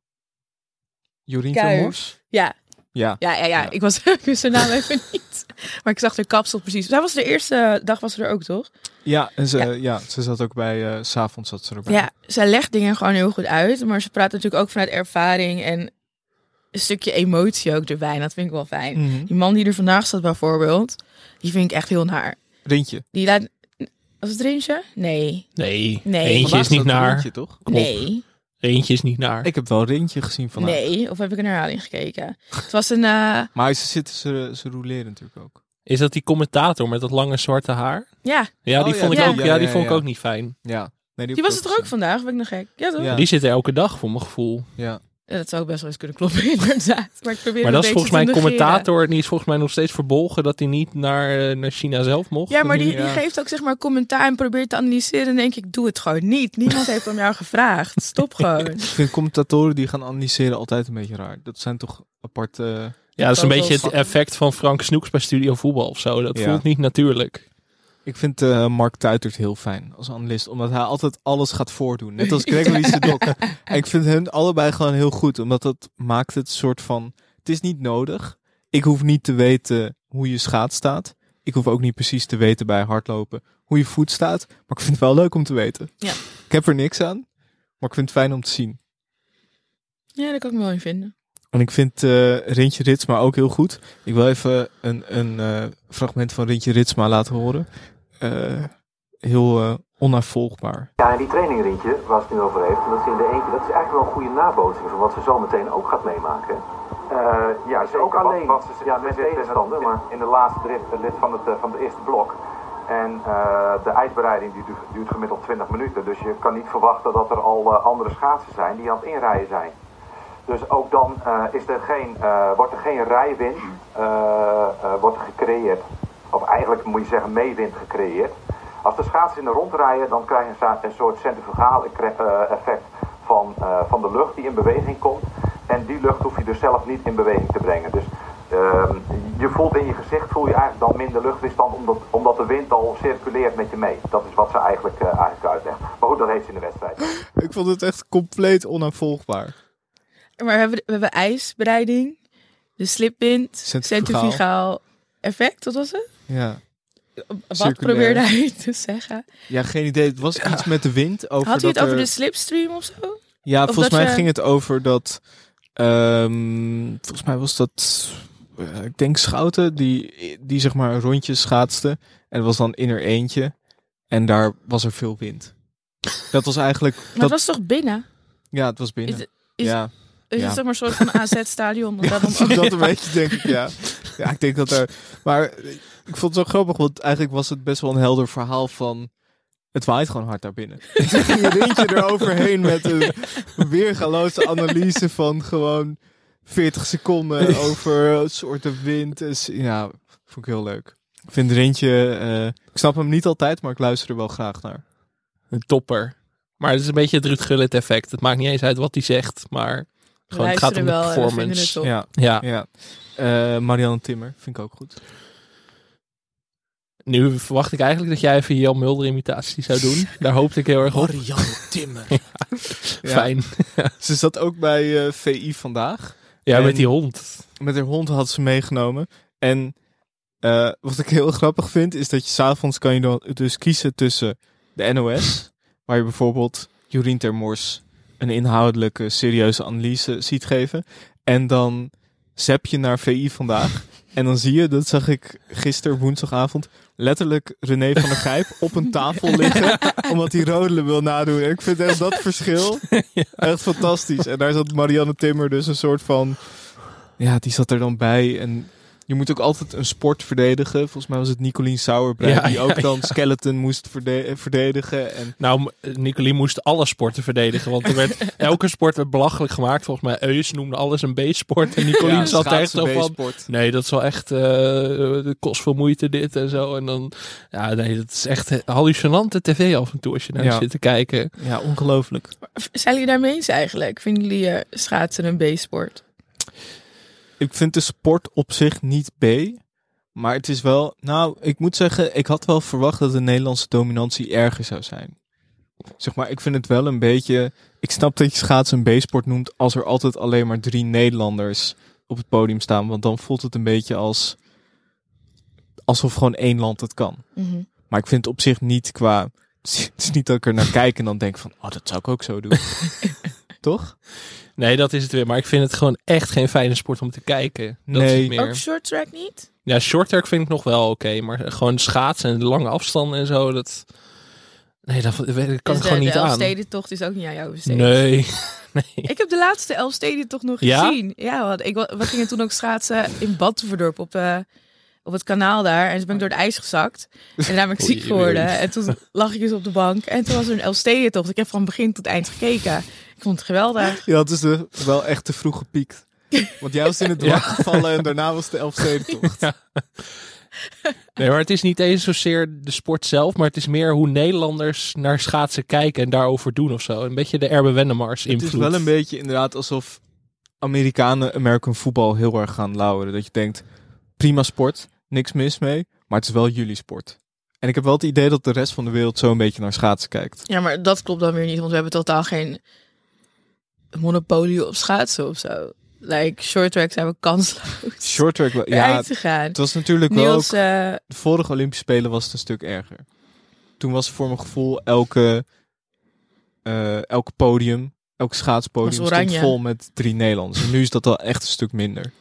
Jorien Kuijer. Mors? Ja, Ja. Ja, ja, ja. Ik, was, ik wist haar naam even niet. Maar ik zag haar kapsel precies. Zij was de eerste dag was ze er ook, toch? Ja, en ze, Ja. ja. ze zat ook bij, eh, s s'avonds zat ze erbij. Ja, zij legt dingen gewoon heel goed uit. Maar ze praat natuurlijk ook vanuit ervaring en een stukje emotie ook erbij. En dat vind ik wel fijn. Mhm. Die man die er vandaag staat bijvoorbeeld, die vind ik echt heel naar. Rintje. Die laat... Was het Rintje? Nee. Nee, Nee. Eentje is niet naar. Rintje, toch? Klopt. Nee. Eentje is niet naar. Ik heb wel Rintje gezien vandaag. Nee. Of heb ik een herhaling gekeken? Het was een... eh, Maar ze zitten, ze, ze roleren natuurlijk ook. Is dat die commentator met dat lange zwarte haar? ja, Ja, Oh, die ja, vond ik ja, ook, ja, ja, ja, die vond ik ja. ook niet fijn. Ja. Nee, die was het er ook vandaag. Ben ik nog gek? Ja, toch? Ja. Die zit er elke dag voor mijn gevoel. Ja. Ja, dat zou ook best wel eens kunnen kloppen, inderdaad. Maar, ik probeer Maar dat is volgens mij een commentator. Die is volgens mij nog steeds verbolgen dat hij niet naar, eh, naar China zelf mocht. Ja, maar die, die Ja. geeft ook zeg maar commentaar en probeert te analyseren. En denk ik, doe het gewoon niet. Niemand heeft om jou gevraagd. Stop gewoon. Ik vind commentatoren die gaan analyseren altijd een beetje raar. Dat zijn toch aparte... Ja, dat is een beetje het effect van Frank Snoeks bij Studio Voetbal of zo. Dat Ja. voelt niet natuurlijk. Ik vind eh, Mark Tuitert heel fijn als analist, omdat hij altijd alles gaat voordoen. Net als Gregory Sedok. En ik vind hen allebei gewoon heel goed, omdat dat maakt het soort van... Het is niet nodig. Ik hoef niet te weten hoe je schaat staat. Ik hoef ook niet precies te weten bij hardlopen hoe je voet staat. Maar ik vind het wel leuk om te weten. Ja. Ik heb er niks aan, maar ik vind het fijn om te zien. Ja, daar kan ik me wel in vinden. En ik vind eh Rintje Ritsma ook heel goed. Ik wil even een, een eh, fragment van Rintje Ritsma laten horen. Eh, heel eh, onnavolgbaar. Ja, en die trainingrintje waar ze het nu over heeft, dat is in de eentje, dat is eigenlijk wel een goede nabootsing van wat ze zo meteen ook gaat meemaken. ja, ze ook alleen. Wat, ze, ja, met tegenstander, maar in de laatste drift, lid van het, van het eerste blok. En eh, de ijsbereiding die duurt, duurt gemiddeld 20 minuten, dus je kan niet verwachten dat er al andere schaatsen zijn die aan het inrijden zijn. Dus ook dan eh, is er geen, eh, wordt er geen rijwind eh, wordt er gecreëerd. Of eigenlijk moet je zeggen meewind gecreëerd. Als de schaatsers in de rond rijden, dan krijg je een soort centrifugaal effect van, van de lucht die in beweging komt. En die lucht hoef je dus zelf niet in beweging te brengen. Dus ehm, je voelt in je gezicht voel je eigenlijk dan minder luchtweerstand omdat, omdat de wind al circuleert met je mee. Dat is wat ze eigenlijk, eigenlijk uitlegt. Maar goed, dat heeft ze in de wedstrijd. Ik vond het echt compleet onaanvolgbaar. Maar we hebben, we hebben ijsbereiding, de slipwind, Centrifugaal. effect, wat was het? Ja. Wat Circulair. probeerde hij te zeggen? ja, geen idee. Het was iets met de wind. Over Had hij het dat over er- de slipstream of zo? Ja, Of volgens dat mij je- ging het over dat. ehm, volgens mij was dat. eh, ik denk Schouten, die, die zeg maar rondjes schaatste. En was dan in er eentje. En daar was er veel wind. Dat was eigenlijk. Maar dat, het was toch binnen? Ja, het was binnen. Is, is, ja, is ja. het zeg maar een soort van AZ-stadion? Ja, dat een beetje denk ik, ja. Ja, ik denk dat er... Maar ik vond het zo grappig, want eigenlijk was het best wel een helder verhaal van... Het waait gewoon hard daar binnen. Een rintje eroverheen met een weergaloze analyse van gewoon 40 seconden over soorten wind. Dus ja, vond ik heel leuk. Ik vind Rintje, eh, ik snap hem niet altijd, maar ik luister er wel graag naar. Een topper. Maar het is een beetje het Ruud Gullit effect. Het maakt niet eens uit wat hij zegt, maar gewoon het gaat om de wel we performance. Ja, Ja. ja. Eh, Marianne Timmer vind ik ook goed. Nu verwacht ik eigenlijk dat jij even Jan Mulder imitatie zou doen. Daar hoopte ik heel erg op. Marianne Timmer. Fijn. Ze zat ook bij eh, VI vandaag. Ja, En met die hond. Met haar hond had ze meegenomen. En eh, wat ik heel grappig vind, is dat je s'avonds kan je dan dus kiezen tussen de NOS, waar je bijvoorbeeld Jorien Termors een inhoudelijke, serieuze analyse ziet geven. En dan zap je naar VI vandaag. En dan zie je, dat zag ik gisteren woensdagavond, letterlijk René van der Gijp op een tafel liggen. omdat hij Rodelen wil nadoen. En ik vind echt dat verschil echt fantastisch. En daar zat Marianne Timmer dus een soort van... Ja, die zat er dan bij. En je moet ook altijd een sport verdedigen. Volgens mij was het Nicolien Sauerbrei Ja, die ja, ook dan ja. skeleton moest verde- verdedigen. En Nou, Nicolien moest alle sporten verdedigen. Want er werd, elke sport werd belachelijk gemaakt. Volgens mij Eus noemde alles een B-sport. En Nicolien Ja, zat echt zo van... Nee, dat is wel echt... eh het kost veel moeite dit en zo. En dan... Ja, nee, dat is echt hallucinante tv af en toe als je naar Ja. zit te kijken. Ja, ongelooflijk. Zijn jullie daarmee eens eigenlijk? Vinden jullie eh, schaatsen een B-sport? Ik vind de sport op zich niet B. Maar het is wel... Nou, ik moet zeggen, ik had wel verwacht dat de Nederlandse dominantie erger zou zijn. Zeg maar, ik vind het wel een beetje... Ik snap dat je schaatsen een B-sport noemt als er altijd alleen maar drie Nederlanders op het podium staan. Want dan voelt het een beetje als... Alsof gewoon één land het kan. Mhm. Maar ik vind het op zich niet qua... Het is niet dat ik er naar kijk en dan denk van... Oh, dat zou ik ook zo doen. Toch? Nee, dat is het weer. Maar ik vind het gewoon echt geen fijne sport om te kijken. Dat Nee. is meer. Ook short track niet? Ja, short track vind ik nog wel oké. maar gewoon schaatsen en de lange afstanden en zo, dat... Nee, dat, dat kan Dus ik de, gewoon niet de aan. Elfstedentocht is ook niet aan jou besteed. Nee. Ik heb de laatste Elfstedentocht nog Ja? gezien. Ja, want ik, we gingen toen ook schaatsen in Badhoevedorp op, eh, op het kanaal daar. En toen ben ik door het ijs gezakt. En daarna ben ik ziek geworden. En toen lag ik dus op de bank. En toen was er een Elfstedentocht. Ik heb van begin tot eind gekeken. Ik vond het geweldig. Ja, het is de, wel echt te vroeg gepiekt. Want jij was in het Ja. wacht gevallen en daarna was de Elfstedentocht. Nee, maar het is niet eens zozeer de sport zelf, maar het is meer hoe Nederlanders naar schaatsen kijken en daarover doen of zo. Een beetje de Erbe Wennemars Het invloed. is wel een beetje inderdaad alsof Amerikanen American voetbal heel erg gaan lauweren. Dat je denkt, prima sport, niks mis mee, maar het is wel jullie sport. En ik heb wel het idee dat de rest van de wereld zo een beetje naar schaatsen kijkt. Ja, maar dat klopt dan weer niet. Want we hebben totaal geen monopolie op schaatsen of zo. Like, short track zijn we kansloos. Short track, wel- Ja, te gaan. het was natuurlijk wel ook, eh, de vorige Olympische Spelen was het een stuk erger. Toen was voor mijn gevoel elke, eh, elke podium, elk schaatspodium stond vol met drie Nederlanders. En nu is dat al echt een stuk minder.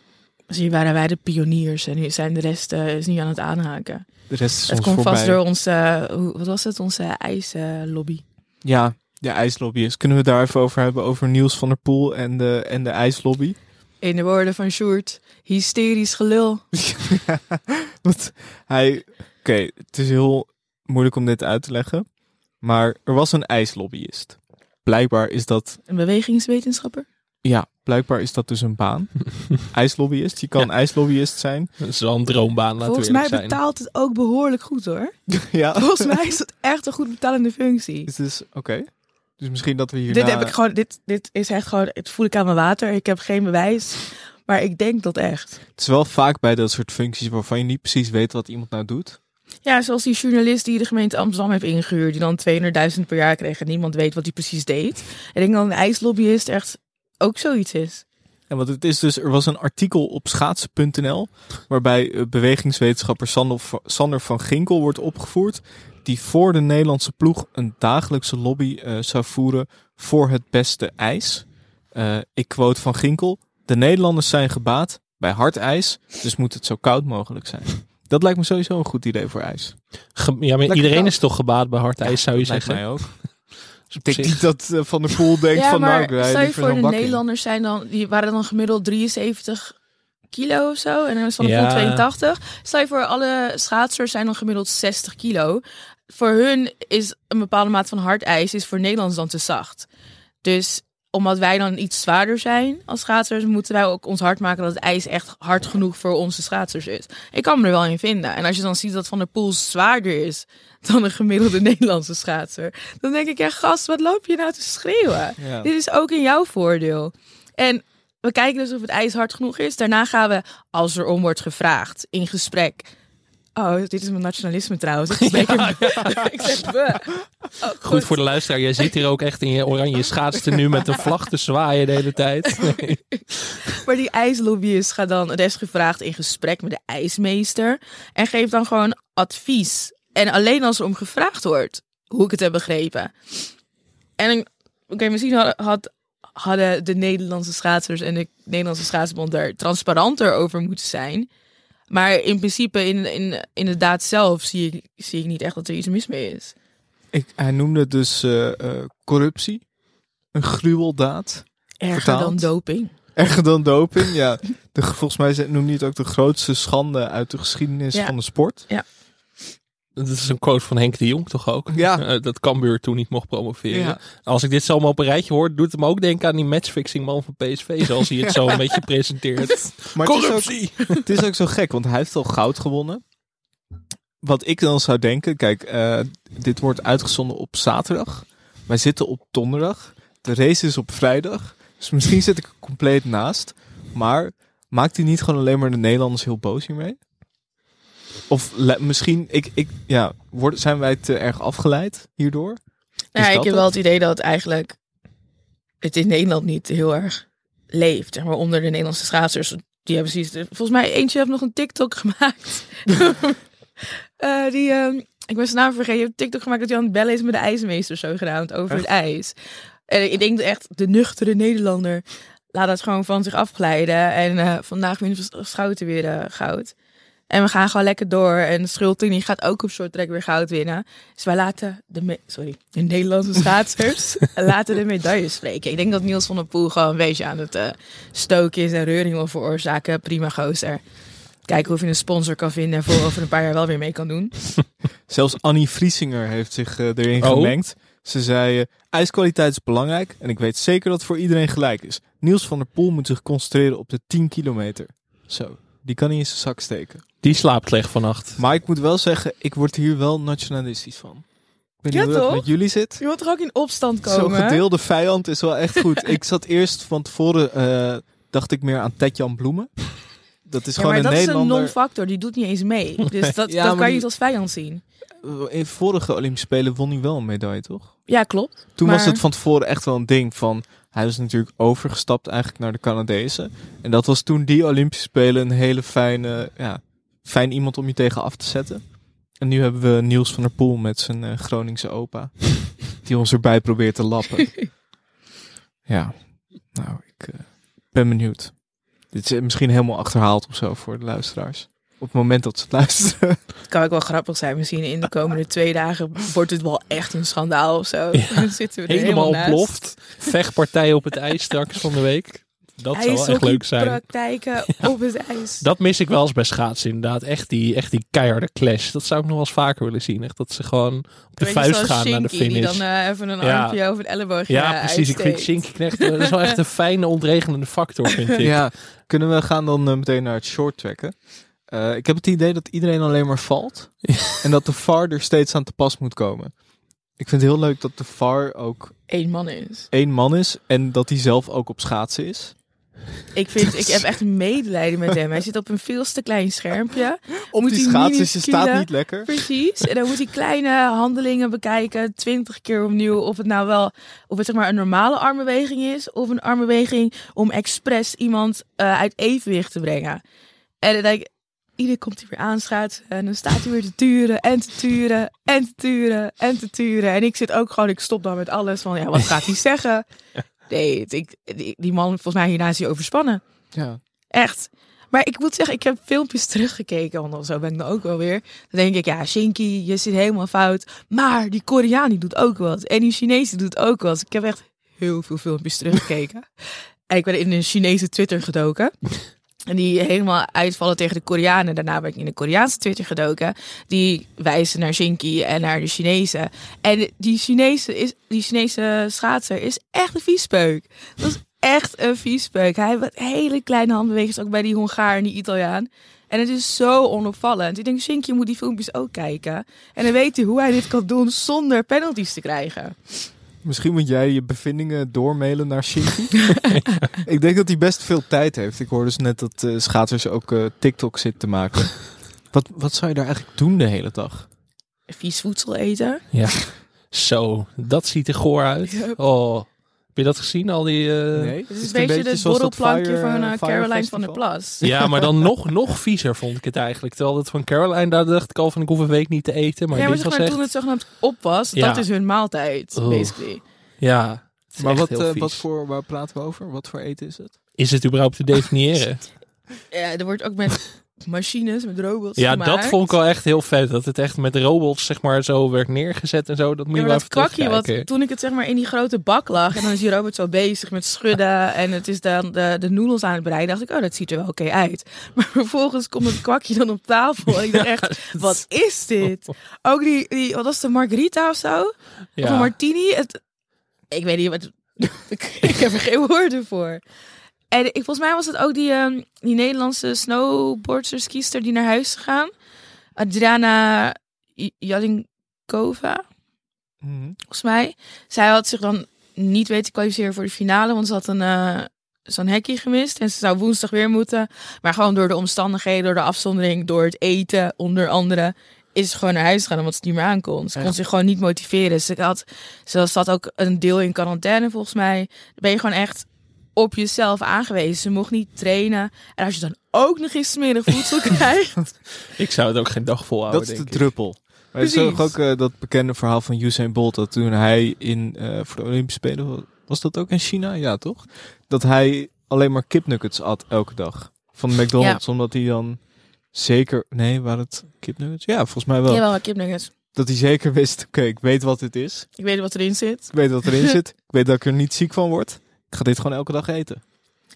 zie je, waren wij de pioniers. En nu zijn de rest eh, is niet aan het aanhaken. De rest is Het komt voorbij. vast door onze, hoe- wat was het, onze ijslobby. Ja, de ijslobbyist. Kunnen we het daar even over hebben? Over Niels van der Poel en de, en de ijslobby? In de woorden van Sjoerd, hysterisch gelul. Want hij... Oké, het is heel moeilijk om dit uit te leggen. Maar er was een ijslobbyist. Blijkbaar is dat... Een bewegingswetenschapper. Ja, blijkbaar is dat dus een baan. ijslobbyist. Je kan ijslobbyist zijn. Dat is wel een droombaan, laten Volgens we mij betaalt het ook behoorlijk goed hoor. ja. Volgens mij is het echt een goed betalende functie. Is dus... Oké. Dus misschien dat we hier... Dit heb ik gewoon, dit, dit is echt gewoon, het voel ik aan mijn water. Ik heb geen bewijs. Maar ik denk dat echt. Het is wel vaak bij dat soort functies waarvan je niet precies weet wat iemand nou doet. Ja, zoals die journalist die de gemeente Amsterdam heeft ingehuurd. Die dan 200.000 per jaar kreeg en niemand weet wat hij precies deed. Ik denk dat een ijslobbyist echt ook zoiets is. En want het is dus, er was een artikel op schaatsen.nl waarbij eh, bewegingswetenschapper Sander van- Sander van Ginkel wordt opgevoerd. Die voor de Nederlandse ploeg een dagelijkse lobby eh, zou voeren voor het beste ijs. Eh, ik quote van Ginkel. De Nederlanders zijn gebaat bij hard ijs, dus moet het zo koud mogelijk zijn. Dat lijkt me sowieso een goed idee voor ijs. Ge- ja, maar Lekker iedereen koud. is toch gebaat bij hard ijs, zou je Dat lijkt zeggen? mij ook. Ik denk niet dat eh, Van der Poel denkt ja, van maar nou, ik stel je liever voor, de. Nederlanders zijn dan, die waren dan gemiddeld 73 kilo of zo. En dan is Van de Ja. Poel 82. Stel je voor, alle schaatsers zijn dan gemiddeld 60 kilo. Voor hun is een bepaalde maat van hard ijs is voor Nederlanders dan te zacht. Dus omdat wij dan iets zwaarder zijn als schaatsers, moeten wij ook ons hard maken dat het ijs echt hard genoeg voor onze schaatsers is. Ik kan me er wel in vinden. En als je dan ziet dat Van der Poel zwaarder is dan een gemiddelde Nederlandse schaatser, dan denk ik, ja gast, wat loop je nou te schreeuwen? Ja. Dit is ook in jouw voordeel. En we kijken dus of het ijs hard genoeg is. Daarna gaan we, als er om wordt gevraagd, in gesprek. Oh, dit is mijn nationalisme trouwens. Ik, ik zeg we. Oh, Goed voor de luisteraar, jij zit hier ook echt in je oranje schaatstenu met een vlag te zwaaien de hele tijd. Maar die ijslobbyist gaat dan, er is gevraagd in gesprek met de ijsmeester. En geeft dan gewoon advies. En alleen als er om gevraagd wordt, hoe ik het heb begrepen. En oké, misschien had, had- hadden de Nederlandse schaatsers en de Nederlandse schaatsbond er transparanter over moeten zijn. Maar in principe, in, in, inderdaad zelf, zie ik, zie ik niet echt dat er iets mis mee is. Ik, hij noemde het dus eh, eh, corruptie. Een gruweldaad. Erger Vertaald. dan doping. Erger dan doping, ja. De, volgens mij noemde hij het ook de grootste schande uit de geschiedenis Ja. van de sport. Dat is een quote van Henk de Jong toch ook? Ja. Eh, dat Cambuur toen niet mocht promoveren. Ja. Als ik dit zo allemaal op een rijtje hoor, doet het me ook denken aan die matchfixing man van PSV. Zoals hij het zo een beetje presenteert. Maar het is, ook, Corruptie! het is ook zo gek, want hij heeft al goud gewonnen. Wat ik dan zou denken, kijk, eh, dit wordt uitgezonden op zaterdag. Wij zitten op donderdag. De race is op vrijdag. Dus misschien zit ik er compleet naast. Maar maakt hij niet gewoon alleen maar de Nederlanders heel boos hiermee? Of misschien, ik, ik, ja, worden, zijn wij te erg afgeleid hierdoor? Nou, ik heb wel het? idee dat eigenlijk het in Nederland niet heel erg leeft. Zeg maar onder de Nederlandse schaatsers. Die hebben precies. Volgens mij eentje heeft nog een TikTok gemaakt. Eh, die, ehm, ik ben zijn naam vergeten. Heeft een TikTok gemaakt dat hij aan het bellen is met de ijsmeester zogenaamd over het ijs. En ik denk echt de nuchtere Nederlander laat dat gewoon van zich afglijden. En eh, vandaag wint Schouten weer eh, goud. En we gaan gewoon lekker door. En Schulting gaat ook op short track weer goud winnen. Dus wij laten de, me- sorry, de Nederlandse schaatsers laten de medailles spreken. Ik denk dat Niels van der Poel gewoon een beetje aan het eh, stoken is en reuring wil veroorzaken. Prima gozer. Kijken of je een sponsor kan vinden en voor over een paar jaar wel weer mee kan doen. Zelfs Annie Vriesinger heeft zich eh, erin Oh. gemengd. Ze zei, eh, ijskwaliteit is belangrijk en ik weet zeker dat het voor iedereen gelijk is. Niels van der Poel moet zich concentreren op de 10 kilometer. Zo, die kan hij in zijn zak steken. Die slaapt slecht vannacht. Maar ik moet wel zeggen, ik word hier wel nationalistisch van. Ik weet Ja, niet hoe dat met jullie zit. Je wilt toch ook in opstand Zo'n komen? gedeelde vijand is wel echt goed. ik zat eerst van tevoren, eh, dacht ik meer aan Tetjan Bloemen. Dat is Ja, gewoon maar een dat is een non-factor. Die doet niet eens mee. Dus dat, Ja, dat kan je niet als vijand zien. In vorige Olympische Spelen won hij wel een medaille, toch? Ja, klopt. Toen Maar- was het van tevoren echt wel een ding van... Hij was natuurlijk overgestapt eigenlijk naar de Canadezen. En dat was toen die Olympische Spelen een hele fijne, ja, fijn iemand om je tegen af te zetten. En nu hebben we Niels van der Poel met zijn eh, Groningse opa. die ons erbij probeert te lappen. ja, nou, ik eh, ben benieuwd. Dit is misschien helemaal achterhaald of zo voor de luisteraars. Op het moment dat ze het luisteren. Het kan ook wel grappig zijn. Misschien in de komende twee dagen wordt het wel echt een schandaal of zo. Ja, Dan zitten we er Helemaal helemaal ontploft. Vechtpartij op het ijs straks van de week. Dat zou wel echt leuk zijn. praktijken op het ijs. Dat mis ik wel eens bij schaatsen inderdaad. Echt die, echt die keiharde clash. Dat zou ik nog wel eens vaker willen zien. Echt dat ze gewoon op de Weet vuist gaan naar de finish. Die dan eh, even een Ja. armpje over het elleboogje ja, precies. Ik vind. Shinky Knecht dat is wel echt een fijne ontregelende factor, vind ik. Ja, kunnen we gaan dan eh, meteen naar het short tracken. Eh, ik heb het idee dat iedereen alleen maar valt. en dat de VAR er steeds aan te pas moet komen. Ik vind het heel leuk dat de VAR ook Eén man is. één man is. En dat hij zelf ook op schaatsen is. Ik, vind, ik heb echt medelijden met hem. Hij zit op een veel te klein schermpje. Op Moet die hij schaats, dus je minuscule- staat niet lekker. Precies. En dan moet hij kleine handelingen bekijken, twintig keer opnieuw. Of het nou wel, of het zeg maar een normale armbeweging is, of een armbeweging om expres iemand eh, uit evenwicht te brengen. En dan denk ik, ieder komt hij weer aanschaatsen en dan staat hij weer te turen en te turen en te turen en te turen. En ik zit ook gewoon, ik stop dan met alles van, ja, wat gaat hij zeggen? Nee, ik, die, die man, volgens mij hierna is hij overspannen. Ja. Echt. Maar ik moet zeggen, ik heb filmpjes teruggekeken, want zo ben ik dan ook wel weer. Dan denk ik, ja, Shinky, je zit helemaal fout. Maar die Koreaan die doet ook wat. En die Chinese doet ook wat. Ik heb echt heel veel filmpjes teruggekeken. en ik ben in een Chinese Twitter gedoken. Die helemaal uitvallen tegen de Koreanen. Daarna ben ik in de Koreaanse Twitter gedoken. Die wijzen naar Shinky en naar de Chinezen. En die Chinese, is, die Chinese schaatser is echt een viespeuk. Dat is echt een viespeuk. Hij heeft hele kleine handbewegingen, ook bij die Hongaar en die Italiaan. En het is zo onopvallend. Ik denk, Shinky moet die filmpjes ook kijken. En dan weet hij hoe hij dit kan doen zonder penalties te krijgen. Misschien moet jij je bevindingen doormailen naar Shinky. ik denk dat hij best veel tijd heeft. Ik hoorde dus net dat eh, schaatsers ook eh, TikTok zitten te maken. wat, wat zou je daar eigenlijk doen de hele dag? Vies voedsel eten. Ja. Zo, dat ziet er goor uit. Yep. Oh, je dat gezien? Al die. eh, Nee? Het is een beetje het borrelplankje van uh, Caroline van der Plas. Ja, maar dan nog, nog viezer vond ik het eigenlijk. Terwijl het van Caroline, daar dacht ik al van ik hoef een week niet te eten. Maar ja, maar zeg maar, echt... toen het zogenaamd op was, Ja. dat is hun maaltijd, basically. Ja, Maar wat, eh, wat voor, waar praten we over? Wat voor eten is het? Is het überhaupt te definiëren? Ja, er wordt ook met machines, met robots ja, gemaakt. dat vond ik wel echt heel vet. Dat het echt met robots zeg maar zo werd neergezet en zo. Dat moet Ja, je wel dat kwakje, wat toen ik het zeg maar in die grote bak lag en dan is die robot zo bezig met schudden en het is dan de, de noedels aan het bereiden, dacht ik, oh, dat ziet er wel oké uit. Maar vervolgens komt het kwakje dan op tafel en ik dacht echt, wat is dit? Ook die, die wat was de margarita of zo? Of Ja. een martini? Het, ik weet niet, wat, ik, ik heb er geen woorden voor. En ik, volgens mij was het ook die, ehm, die Nederlandse snowboardster, skiester die naar huis is gegaan. Adriana J- Jalinkova volgens mij. Zij had zich dan niet weten te kwalificeren voor de finale, want ze had een eh, zo'n hekje gemist en ze zou woensdag weer moeten. Maar gewoon door de omstandigheden, door de afzondering, door het eten, onder andere, is ze gewoon naar huis gegaan omdat ze het niet meer aankon. Ze kon zich gewoon niet motiveren. Ze had, ze zat ook een deel in quarantaine volgens mij. Dan ben je gewoon echt op jezelf aangewezen. Ze mocht niet trainen. En als je dan ook nog eens smerig voedsel krijgt. Ik zou het ook geen dag volhouden, Dat is de denk ik. druppel. Maar is toch ook eh, dat bekende verhaal van Usain Bolt. Dat toen hij in, eh, voor de Olympische Spelen, was dat ook in China? Ja, toch? Dat hij alleen maar kipnuggets at elke dag. Van de McDonald's. Omdat hij dan zeker... Nee, waren het kipnuggets? Ja, volgens mij wel. Jawel, kipnuggets. Dat hij zeker wist, oké, ik weet wat dit is. Ik weet wat erin zit. Ik weet wat erin zit. Ik weet dat ik er niet ziek van word. Ik ga dit gewoon elke dag eten.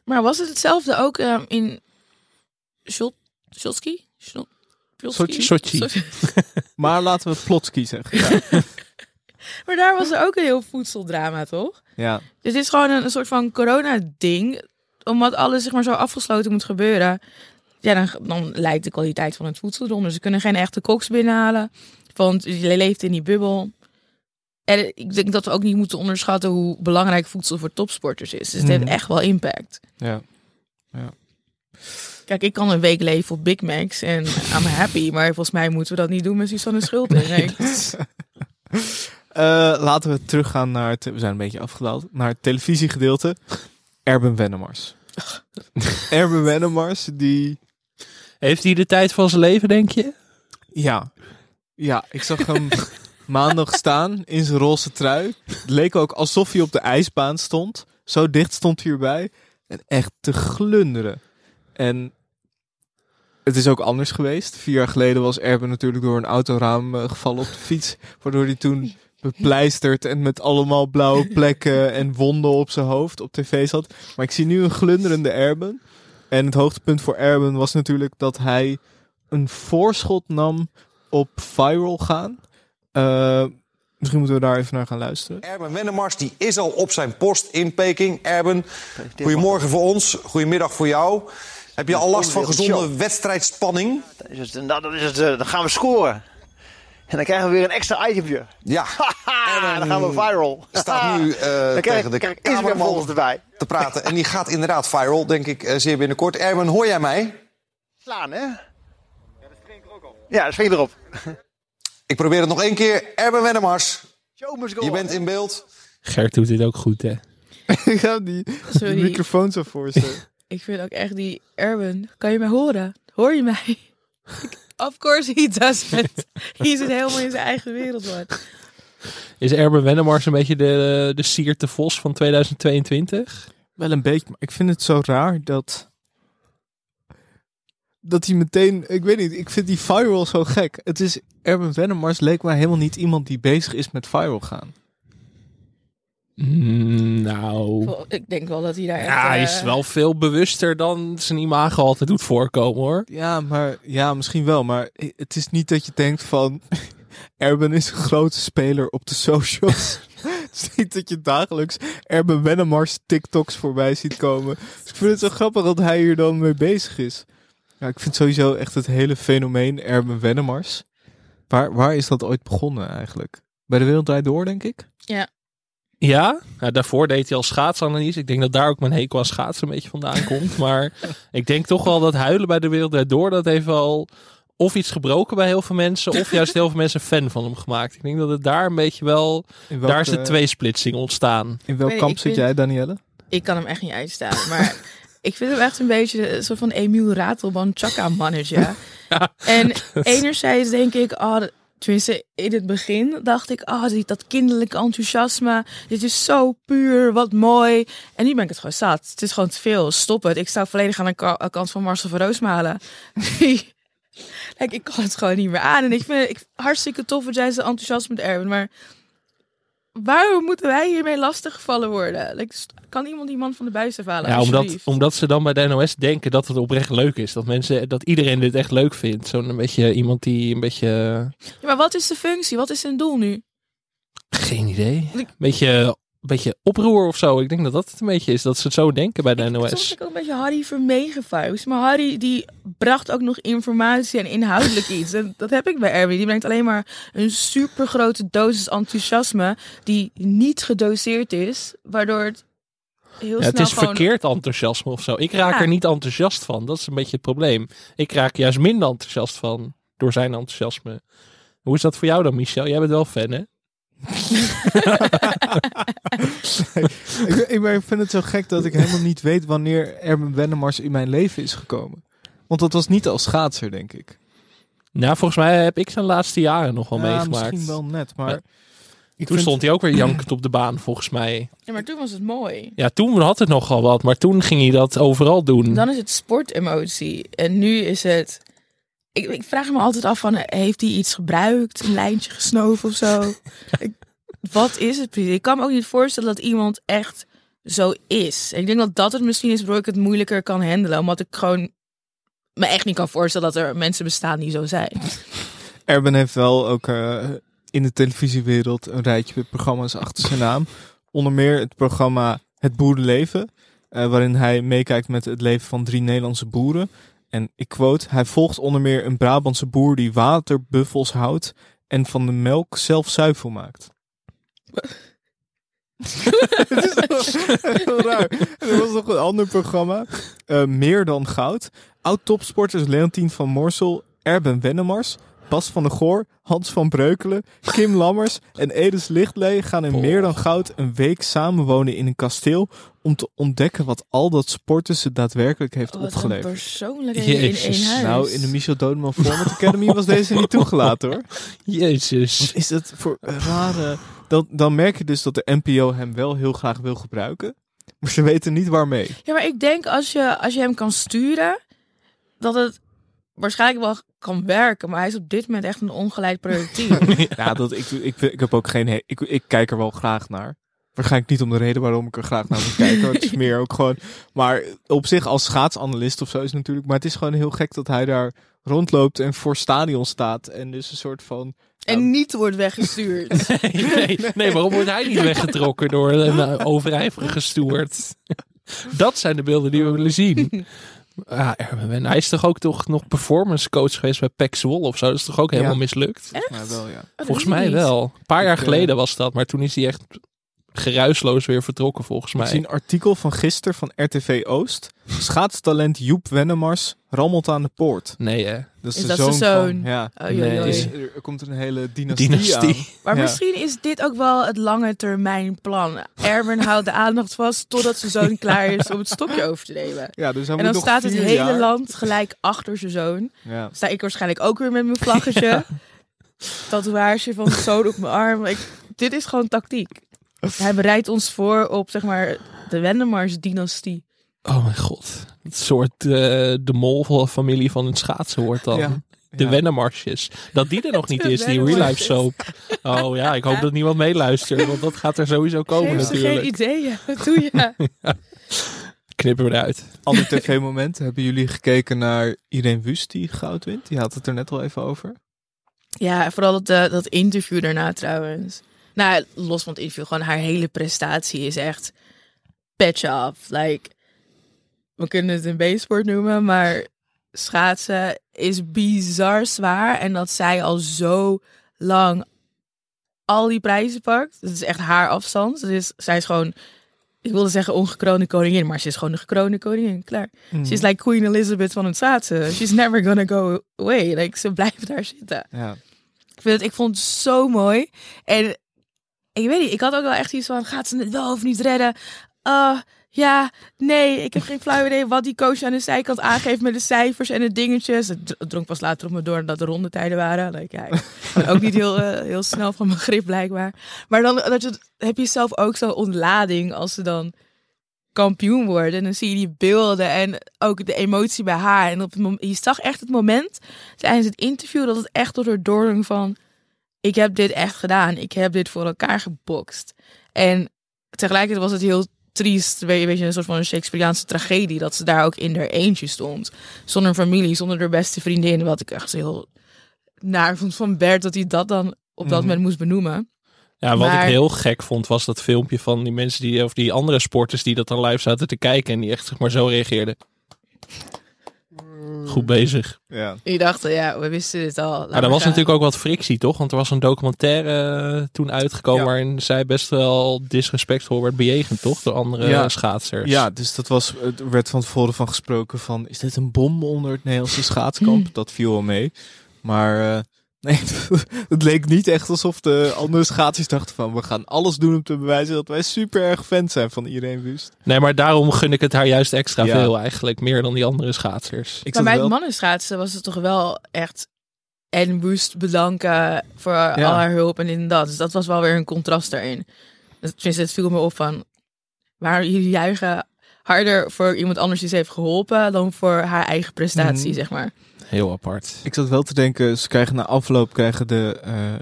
Maar was het hetzelfde ook ehm, in Shot, Shotski? Shot, Sochi? Maar laten we Plotski zeggen. Ja. Maar daar was er ook een heel voedseldrama, toch? ja. Dus dit is gewoon een, een soort van corona-ding. Omdat alles zeg maar zo afgesloten moet gebeuren. Ja, dan, dan lijkt de kwaliteit van het voedsel eronder. Ze kunnen geen echte koks binnenhalen. Want je leeft in die bubbel. En ik denk dat we ook niet moeten onderschatten hoe belangrijk voedsel voor topsporters is. Dus het heeft Mhm. echt wel impact. Ja. ja. Kijk, ik kan een week leven op Big Macs en I'm happy. Maar volgens mij moeten we dat niet doen met Susanne Schulting. Nee. Eh, laten we teruggaan naar het, we zijn een beetje afgedaald, naar het televisiegedeelte. Erben Wennemars. Erben Wennemars, die, Heeft hij de tijd van zijn leven, denk je? ja, ja, ik zag hem maandag staan in zijn roze trui. Het leek ook alsof hij op de ijsbaan stond. Zo dicht stond hij erbij. En echt te glunderen. En het is ook anders geweest. Vier jaar geleden was Erben natuurlijk door een autoraam eh, gevallen op de fiets. Waardoor hij toen bepleisterd en met allemaal blauwe plekken en wonden op zijn hoofd op tv zat. Maar ik zie nu een glunderende Erben. En het hoogtepunt voor Erben was natuurlijk dat hij een voorschot nam op viral gaan. Eh, misschien moeten we daar even naar gaan luisteren. Erben Wennemars die is al op zijn post in Peking. Erben, goedemorgen voor ons, goedemiddag voor jou. Heb je al last van gezonde wedstrijdspanning? Dat is het, nou, dat is het, eh, dan gaan we scoren. En dan krijgen we weer een extra itempje. Ja. Haha, dan gaan we viral. Staat nu eh, dan tegen de krijg ik volgers erbij. te praten. En die gaat inderdaad viral, denk ik, zeer binnenkort. Erwin, hoor jij mij? Slaan, hè? Ja, dat springt er ook op. Ja, dat springt erop. Ik probeer het nog één keer. Erwin Wennemars, je bent in beeld. Gert doet dit ook goed, hè? Ik ga die, die microfoon zo voorstellen. Ik vind ook echt die Erwin. Kan je mij horen? Hoor je mij? of course he does it. Hij zit helemaal in zijn eigen wereld, man. Is Erben Wennemars een beetje de, de Siert de Vos van 2022? Wel een beetje, maar ik vind het zo raar dat. Dat hij meteen. Ik weet niet, ik vind die viral zo gek. Het is. Erben Wennemars leek mij helemaal niet iemand die bezig is met viral gaan. Mm, nou... Ik denk wel dat hij daar echt... Ja, hij is eh, wel veel bewuster dan zijn imago altijd doet voorkomen, hoor. Ja, maar ja, misschien wel. Maar het is niet dat je denkt van. Erben is een grote speler op de socials. het is niet dat je dagelijks Erben Wennemars TikToks voorbij ziet komen. Dus ik vind het zo grappig dat hij hier dan mee bezig is. Ja, ik vind sowieso echt het hele fenomeen Erben Wennemars. Waar, waar is dat ooit begonnen eigenlijk? Bij de Wereld Draait Door, denk ik? Ja. Ja, nou, daarvoor deed hij al schaatsanalyse. Ik denk dat daar ook mijn hekel aan schaatsen een beetje vandaan komt. Maar ik denk toch wel dat huilen bij de wereld Draait door, dat heeft wel of iets gebroken bij heel veel mensen, of juist heel veel mensen fan van hem gemaakt. Ik denk dat het daar een beetje wel, daar is de tweesplitsing ontstaan. In welk Nee, kamp zit vind- jij, Danielle? Ik kan hem echt niet uitstaan. Maar ik vind hem echt een beetje een soort van Emiel Ratelman Chaka mannetje. En enerzijds denk ik, oh, tenminste in het begin dacht ik, oh, die- dat kinderlijke enthousiasme. Dit is zo puur, wat mooi. En nu ben ik het gewoon zat. Het is gewoon te veel. Stop het. Ik sta volledig aan de ka- kant van Marcel van Roosmalen. Like, ik kan het gewoon niet meer aan. En ik vind het ik, hartstikke tof dat jij zo enthousiast met Erwin. Maar waarom moeten wij hiermee lastiggevallen worden? Like, kan iemand die man van de buis afhalen? Ja, omdat, omdat ze dan bij de NOS denken dat het oprecht leuk is. Dat mensen, dat iedereen dit echt leuk vindt. Zo'n een beetje iemand die een beetje, Ja, maar wat is de functie? Wat is zijn doel nu? geen idee, een beetje, beetje oproer of zo. Ik denk dat dat het een beetje is, dat ze het zo denken bij de Soms NOS. vind ik ook een beetje Harry Vermee gevuist. Maar Harry die bracht ook nog informatie en inhoudelijk iets. En dat heb ik bij Erwin. Die brengt alleen maar een super grote dosis enthousiasme die niet gedoseerd is. Waardoor het heel Ja, het is gewoon... verkeerd enthousiasme of zo. Ik raak Ja. er niet enthousiast van. Dat is een beetje het probleem. Ik raak juist minder enthousiast van door zijn enthousiasme. Hoe is dat voor jou dan, Michel? Jij bent wel fan, hè? Ik, ik, maar ik vind het zo gek dat ik helemaal niet weet wanneer Erben Wennemars in mijn leven is gekomen. Want dat was niet als schaatser, denk ik. Nou, volgens mij heb ik zijn laatste jaren nog wel Ja, meegemaakt. misschien wel net, maar... Toen vind- stond hij ook weer jankend op de baan, volgens mij. Ja, maar toen was het mooi. Ja, toen had het nogal wat, maar toen ging hij dat overal doen. Dan is het sportemotie. En nu is het... Ik, ik vraag me altijd af van, heeft hij iets gebruikt? Een lijntje gesnoven of zo? Ik- wat is het precies? Ik kan me ook niet voorstellen dat iemand echt zo is. En ik denk dat dat het misschien is waardoor ik het moeilijker kan handelen. Omdat ik gewoon me echt niet kan voorstellen dat er mensen bestaan die zo zijn. Erben heeft wel ook eh, in de televisiewereld een rijtje met programma's achter zijn naam. Onder meer het programma Het Boerenleven, eh, waarin hij meekijkt met het leven van drie Nederlandse boeren. En ik quote, hij volgt onder meer een Brabantse boer die waterbuffels houdt en van de melk zelf zuivel maakt. Het is echt heel raar. Er was nog een ander programma, eh, Meer dan Goud. Oud-topsporters Leontien van Morsel, Erben Wennemars, Bas van der Goor, Hans van Breukelen, Kim Lammers en Edis Lichtlee gaan in Meer dan Goud een week samenwonen in een kasteel om te ontdekken wat al dat sporten ze daadwerkelijk heeft een opgeleverd. persoonlijkheden in één huis. Nou, in de Michel Dodeman Format Academy was deze niet toegelaten hoor. Jezus. Wat is dat voor rare... Dan, dan merk je dus dat de NPO hem wel heel graag wil gebruiken. Maar ze weten niet waarmee. Ja, maar ik denk als je, als je hem kan sturen, dat het waarschijnlijk wel kan werken. Maar hij is op dit moment echt een ongeleid projectiel. Ja, dat, ik, ik, ik heb ook geen... Ik, ik kijk er wel graag naar. Waarschijnlijk niet om de reden waarom ik er graag naar moet kijken. Het is meer ook gewoon... Maar op zich als schaatsanalist of zo is het natuurlijk... Maar het is gewoon heel gek dat hij daar rondloopt en voor stadion staat. En dus een soort van... en niet wordt weggestuurd. nee, nee, waarom wordt hij niet weggetrokken door een uh, overijverige steward? Dat zijn de beelden die we willen zien. Ja, Erwin. Hij is toch ook toch nog performance coach geweest bij PEC Zwolle of zo? Dat is toch ook helemaal Ja. mislukt? Maar wel, ja. dat Volgens mij wel. Een paar jaar eh, geleden was dat, maar toen is hij echt geruisloos weer vertrokken volgens Ik mij. zie een artikel van gisteren van RTV Oost. Schaatstalent Joep Wennemars rammelt aan de poort. Nee hè? Dat is, Is de dat zoon, zijn zoon? van... Ja. Nee. Dus er komt een hele dynastie, Dynastie. aan. Maar Ja. misschien is dit ook wel het lange termijn plan. Erwin houdt de aandacht vast totdat zijn zoon klaar is om het stokje over te nemen. Ja, dus En dan nog staat het hele jaar- land gelijk achter zijn zoon. Ja. Sta ik waarschijnlijk ook weer met mijn vlaggetje. Tatoeage van de zoon op mijn arm. Ik, dit is gewoon tactiek. Hij bereidt ons voor op zeg maar de Wendemars-dynastie. Oh mijn god. Het soort eh, de mol-familie van het schaatsen wordt dan. Ja. De Ja. Dat die er nog niet is, die real life soap. Oh ja, ik hoop dat niemand meeluistert, want dat gaat er sowieso komen ze natuurlijk. geen ideeën? Wat doe je? Knippen we eruit. Ander tv-moment. Hebben jullie gekeken naar Irene Wust die goud wint? Die had het er net al even over. Ja, vooral dat, eh, dat interview daarna trouwens. Nou, los van het interview, gewoon haar hele prestatie is echt patch off. Like, we kunnen het een B-sport noemen, maar schaatsen is bizar zwaar. En dat zij al zo lang al die prijzen pakt. Dat is echt haar afstand. Dus zij is gewoon, ik wilde zeggen ongekroonde koningin, maar ze is gewoon de gekroonde koningin. Klaar. Ze is like Queen Elizabeth van het schaatsen. She's never gonna go away. Like, ze blijft daar zitten. Ja. Ik, vind het, ik vond het zo mooi. En ik weet niet, ik had ook wel echt iets van, gaat ze het wel of niet redden? Ah, ja, nee, ik heb geen flauw idee wat die coach aan de zijkant aangeeft met de cijfers en de dingetjes. Het dr- drong pas later op me door dat de rondetijden waren. Ja, ik ben ook niet heel, eh, heel snel van mijn grip blijkbaar. Maar dan dat je, heb je zelf ook zo'n ontlading als ze dan kampioen worden. En dan zie je die beelden en ook de emotie bij haar. En op het mom- je zag echt het moment tijdens het interview dat het echt door haar doordrong van... Ik heb dit echt gedaan. Ik heb dit voor elkaar gebokst. En tegelijkertijd was het heel triest. Weet je, weet je, een soort van Shakespeareaanse tragedie. Dat ze daar ook in haar eentje stond. Zonder familie, zonder haar beste vriendin. Wat ik echt heel naar vond van Bert. Dat hij dat dan op dat Mhm. moment moest benoemen. Ja, wat Maar- ik heel gek vond, was dat filmpje van die mensen die, of die andere sporters die dat dan live zaten te kijken en die echt zeg maar zo reageerden. Goed bezig. Ja. Die dachten, ja, we wisten dit al. Maar er was gaan. natuurlijk ook wat frictie, toch? Want er was een documentaire eh, toen uitgekomen Ja. waarin zij best wel disrespectvol werd bejegend, toch? Door andere Ja. schaatsers. Ja, dus dat was, er werd van tevoren van gesproken van, is dit een bom onder het Nederlandse schaatskamp? Dat viel wel mee. Maar eh, nee, het leek niet echt alsof de andere schaatsers dachten van, we gaan alles doen om te bewijzen dat wij super erg fan zijn van Irene Wust. Nee, maar daarom gun ik het haar juist extra Ja. veel eigenlijk. Meer dan die andere schaatsers. Ik Maar bij het wel, mannenschaatsen was het toch wel echt en Woest bedanken voor al haar hulp en dat. Dus dat was wel weer een contrast daarin. Tenminste, het viel me op van waar jullie juichen harder voor iemand anders die ze heeft geholpen dan voor haar eigen prestatie, Mhm. zeg maar. Heel apart. ik zat wel te denken, ze krijgen na afloop krijgen de, eh, eh,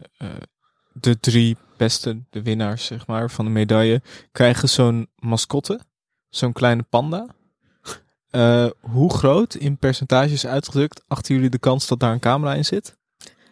de drie beste, de winnaars zeg maar, van de medaille, krijgen zo'n mascotte, zo'n kleine panda. Eh, hoe groot in percentages uitgedrukt achten jullie de kans dat daar een camera in zit?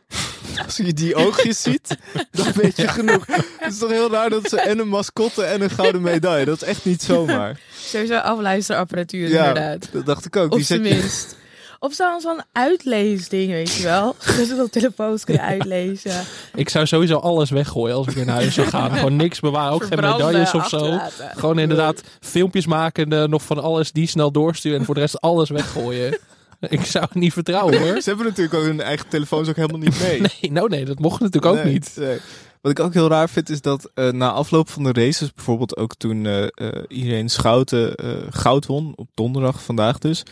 Als je die oogjes ziet, dan weet je genoeg. Het is toch heel raar dat ze en een mascotte en een gouden medaille. Dat is echt niet zomaar. Sowieso afluisterapparatuur Ja, inderdaad. dat dacht ik ook. Op Die zijn zet je-. Of zo'n zo'n uitleesding, weet je wel. Dat ze op telefoons kunnen uitlezen. Ik zou sowieso alles weggooien als ik weer naar huis zou gaan. Gewoon niks bewaren, ook geen medailles of zo. Gewoon inderdaad filmpjes maken, en, eh, nog van alles die snel doorsturen en voor de rest alles weggooien. ik zou het niet vertrouwen hoor. Ze hebben natuurlijk ook hun eigen telefoons ook helemaal niet mee. Nee, nou nee, dat mocht natuurlijk ook Nee, niet. nee. Wat ik ook heel raar vind is dat eh, na afloop van de races, bijvoorbeeld ook toen eh eh, iedereen Schouten eh, goud won, op donderdag vandaag dus,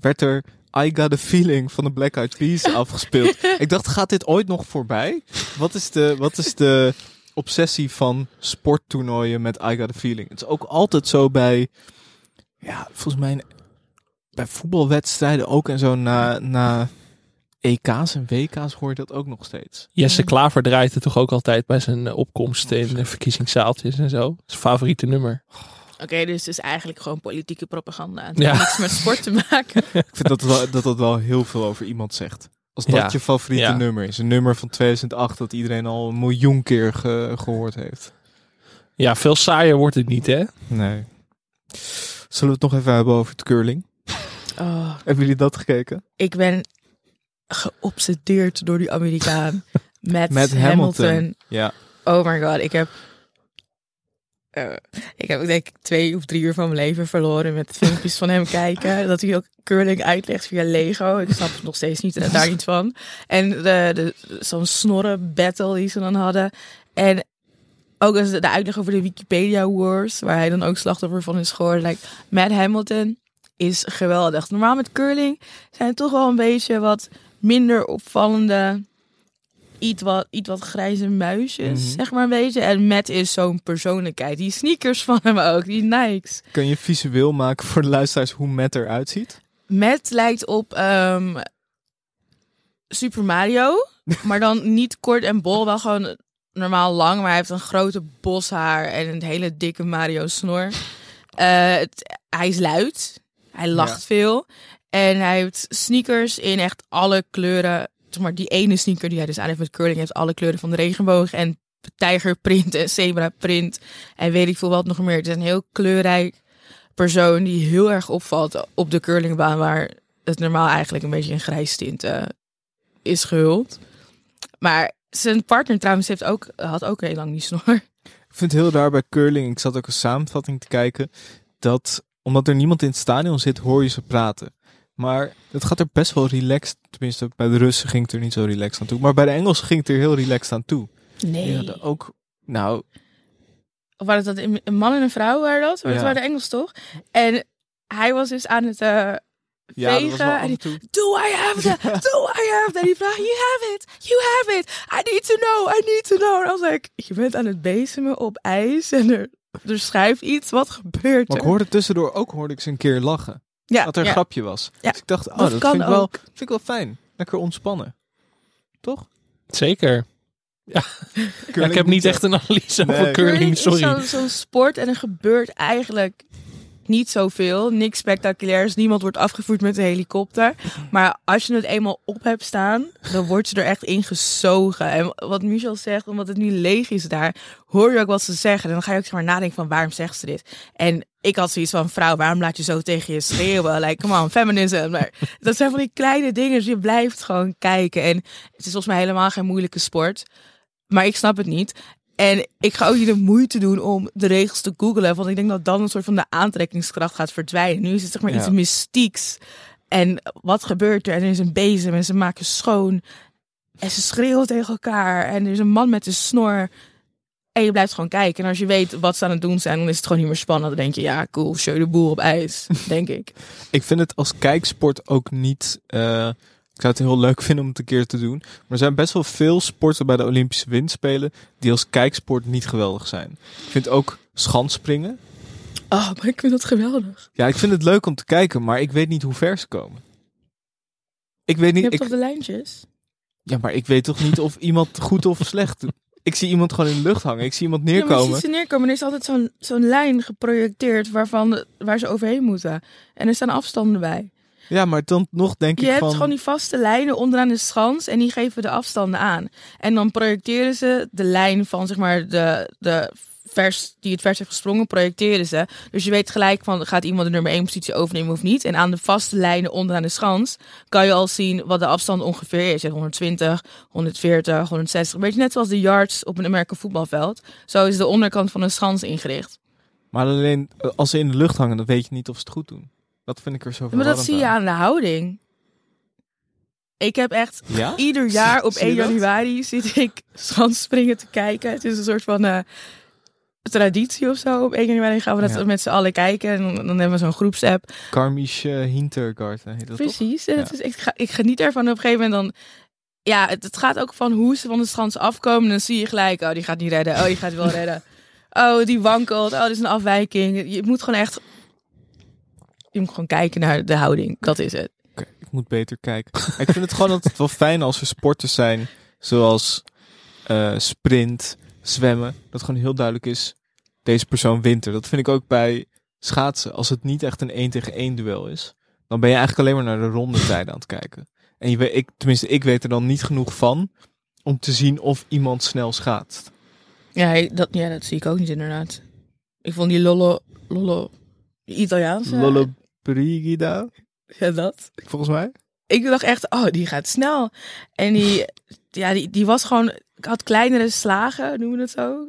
werd er I Got a Feeling van de Black Eyed Peas afgespeeld. ik dacht, gaat dit ooit nog voorbij? Wat is de, wat is de obsessie van sporttoernooien met I Got a Feeling? Het is ook altijd zo bij, ja, volgens mij bij voetbalwedstrijden ook en zo na, na EK's en WK's hoor je dat ook nog steeds. Jesse Klaver draait het toch ook altijd bij zijn opkomst in de verkiezingszaaltjes en zo. Zijn favoriete nummer. Oké, dus het is eigenlijk gewoon politieke propaganda. Het Ja. heeft niks met sport te maken. Ik vind dat wel, dat dat wel heel veel over iemand zegt. Als dat Ja. je favoriete Ja. nummer is. Een nummer van 2008 dat iedereen al een miljoen keer ge- gehoord heeft. Ja, veel saaier wordt het niet hè? Nee. Zullen we het nog even hebben over het curling? Oh, Hebben jullie dat gekeken? ik ben geobsedeerd door die Amerikaan. Met, Met Hamilton. Hamilton. Ja. Oh my god, ik heb... eh, ik heb denk ik twee of drie uur van mijn leven verloren met filmpjes van hem kijken. Dat hij ook curling uitlegt via Lego. Ik snap het nog steeds niet, eh, daar niet van. En de, de, zo'n snorren battle die ze dan hadden. En ook als de, de uitleg over de Wikipedia Wars, waar hij dan ook slachtoffer van is geworden. Like, Matt Hamilton is geweldig. Normaal met curling zijn het toch wel een beetje wat minder opvallende, iets wat, iets wat grijze muisjes, Mhm. zeg maar een beetje. En Matt is zo'n persoonlijkheid. Die sneakers van hem ook, die Nikes. Kun je visueel maken voor de luisteraars hoe Matt eruit ziet? Matt lijkt op ehm, Super Mario, maar dan niet kort en bol, wel gewoon normaal lang, maar hij heeft een grote boshaar en een hele dikke Mario snor. Eh, het- hij is luid, hij lacht Ja. veel en hij heeft sneakers in echt alle kleuren. Maar die ene sneaker die hij dus aan heeft met curling heeft alle kleuren van de regenboog en tijgerprint en zebra print en weet ik veel wat nog meer. Het is een heel kleurrijk persoon die heel erg opvalt op de curlingbaan waar het normaal eigenlijk een beetje in grijs tint eh, is gehuld. Maar zijn partner trouwens heeft ook, had ook heel lang die snor. Ik vind het heel raar bij curling. Ik zat ook een samenvatting te kijken. Dat omdat er niemand in het stadion zit, hoor je ze praten. Maar het gaat er best wel relaxed. Tenminste, bij de Russen ging het er niet zo relaxed aan toe. Maar bij de Engelsen ging het er heel relaxed aan toe. Nee. Die hadden ook, nou, Of waren dat een man en een vrouw waren dat? Dat Ja. waren de Engels toch? En hij was dus aan het eh, Ja, dat vegen. en die, toe. Do I have that? Do I have that? En die vraagt, you have it. You have it. I need to know. I need to know. En I was like, je bent aan het bezemen op ijs en er, er schuift iets. Wat gebeurt Maar er? ik hoorde tussendoor ook hoorde ik ze een keer lachen. Ja, dat er een ja. grapje was. Ja. Dus ik dacht, oh, Dat dat, kan vind, ik wel, vind ik wel fijn. Lekker ontspannen. Toch? Zeker. Ja. Ja, Curling ik heb niet echt een analyse Nee. over curling, is sorry. zo'n zo'n sport en er gebeurt eigenlijk niet zoveel. Niks spectaculairs. Niemand wordt afgevoerd met een helikopter. Maar als je het eenmaal op hebt staan, dan word je er echt in gezogen. En wat Michel zegt, omdat het nu leeg is daar, hoor je ook wat ze zeggen. En dan ga je ook zeg maar nadenken van waarom zegt ze dit? En ik had zoiets van, vrouw, waarom laat je zo tegen je schreeuwen? Like, come on, feminism. Maar dat zijn van die kleine dingen. Dus je blijft gewoon kijken. En het is volgens mij helemaal geen moeilijke sport. Maar ik snap het niet. En ik ga ook niet de moeite doen om de regels te googlen. Want ik denk dat dan een soort van de aantrekkingskracht gaat verdwijnen. Nu is het zeg maar Ja. iets mystieks. En wat gebeurt er? En er is een bezem en ze maken schoon. En ze schreeuwen tegen elkaar. En er is een man met een snor. En je blijft gewoon kijken. En als je weet wat ze aan het doen zijn, dan is het gewoon niet meer spannend. Dan denk je, ja, cool, show de boel op ijs, denk ik. Ik vind het als kijksport ook niet. eh, ik zou het heel leuk vinden om het een keer te doen. Maar er zijn best wel veel sporten bij de Olympische Winterspelen die als kijksport niet geweldig zijn. Ik vind ook schansspringen. Oh, maar ik vind dat geweldig. Ja, ik vind het leuk om te kijken, maar ik weet niet hoe ver ze komen. Ik weet Je niet. hebt Ik, toch de lijntjes? ja, maar ik weet toch niet of iemand goed of slecht doet. Ik zie iemand gewoon in de lucht hangen. Ik zie iemand Ja, maar je neerkomen. ziet ze neerkomen. Er is altijd zo'n zo'n lijn geprojecteerd waarvan waar ze overheen moeten. En er staan afstanden bij. Ja, maar dan nog denk Je ik hebt van. gewoon die vaste lijnen onderaan de schans en die geven de afstanden aan. En dan projecteren ze de lijn van zeg maar de, de vers die het vers heeft gesprongen, projecteren ze. Dus je weet gelijk van gaat iemand de nummer 1 positie overnemen of niet. En aan de vaste lijnen onderaan de schans kan je al zien wat de afstand ongeveer is. Je hebt 120, 140, 160. Een beetje net zoals de yards op een Amerika voetbalveld. Zo is de onderkant van een schans ingericht. Maar alleen als ze in de lucht hangen, dan weet je niet of ze het goed doen. Dat vind ik er zo Maar dat zie je aan. de houding. Ik heb echt Ja? ieder jaar op Zie je 1 dat? januari zit ik schansspringen te kijken. Het is een soort van eh, traditie of zo. Op 1 januari gaan we dat Ja. met z'n allen kijken. En dan, hebben we zo'n groepsapp. Karmisch eh, Hintergarten heet dat toch? Precies. En Ja. het is, ik, ga, ik geniet ervan. Op een gegeven moment dan... Ja, het, het gaat ook van hoe ze van de schans afkomen. Dan zie je gelijk, oh, die gaat niet redden. Oh, die gaat wel redden. Oh, die wankelt. Oh, dit is een afwijking. Je moet gewoon echt... Je moet gewoon kijken naar de houding. Dat is het. Ik moet beter kijken. Ik vind het gewoon altijd wel fijn als er sporten zijn, zoals eh, sprint, zwemmen. Dat gewoon heel duidelijk is, deze persoon wint er. Dat vind ik ook bij schaatsen. Als het niet echt een 1 tegen 1 duel is, dan ben je eigenlijk alleen maar naar de rondetijden aan het kijken. En je weet, ik, tenminste, ik weet er dan niet genoeg van om te zien of iemand snel schaatst. Ja, dat, ja, dat zie ik ook niet inderdaad. Ik vond die Lollo, Lollo, die Italiaanse. Lollo Brigida. Ja, dat. Volgens mij. Ik dacht echt, oh, die gaat snel. En die, ja, die, die was gewoon, ik had kleinere slagen, noemen we het zo.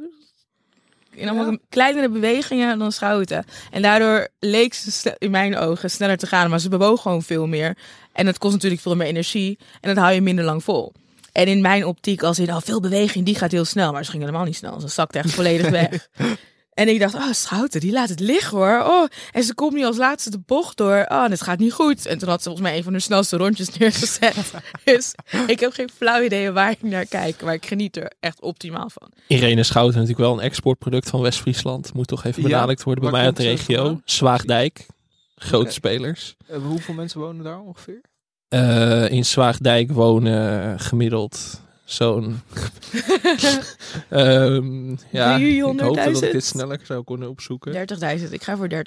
In allemaal kleinere bewegingen dan Schouten. En daardoor leek ze in mijn ogen sneller te gaan, maar ze bewoog gewoon veel meer. En het kost natuurlijk veel meer energie en dat hou je minder lang vol. En in mijn optiek, als in al veel beweging, die gaat heel snel. Maar ze ging helemaal niet snel. Ze zakte echt volledig weg. En ik dacht, oh, Schouten, die laat het liggen hoor. Oh, en ze komt nu als laatste de bocht door. Oh, dit gaat niet goed. En toen had ze volgens mij een van de snelste rondjes neergezet. dus ik heb geen flauw idee waar ik naar kijk. Maar ik geniet er echt optimaal van. Irene Schouten natuurlijk wel een exportproduct van West-Friesland. Moet toch even benadrukt worden bij mij uit de regio. Zwaagdijk. Grote Oké. spelers. Eh, hoeveel mensen wonen daar ongeveer? Eh, in Zwaagdijk wonen gemiddeld zo'n... Ehm ja, ik hoop dat ik dit 300.000? sneller zou kunnen opzoeken. 30.000. Ik ga voor 30.000.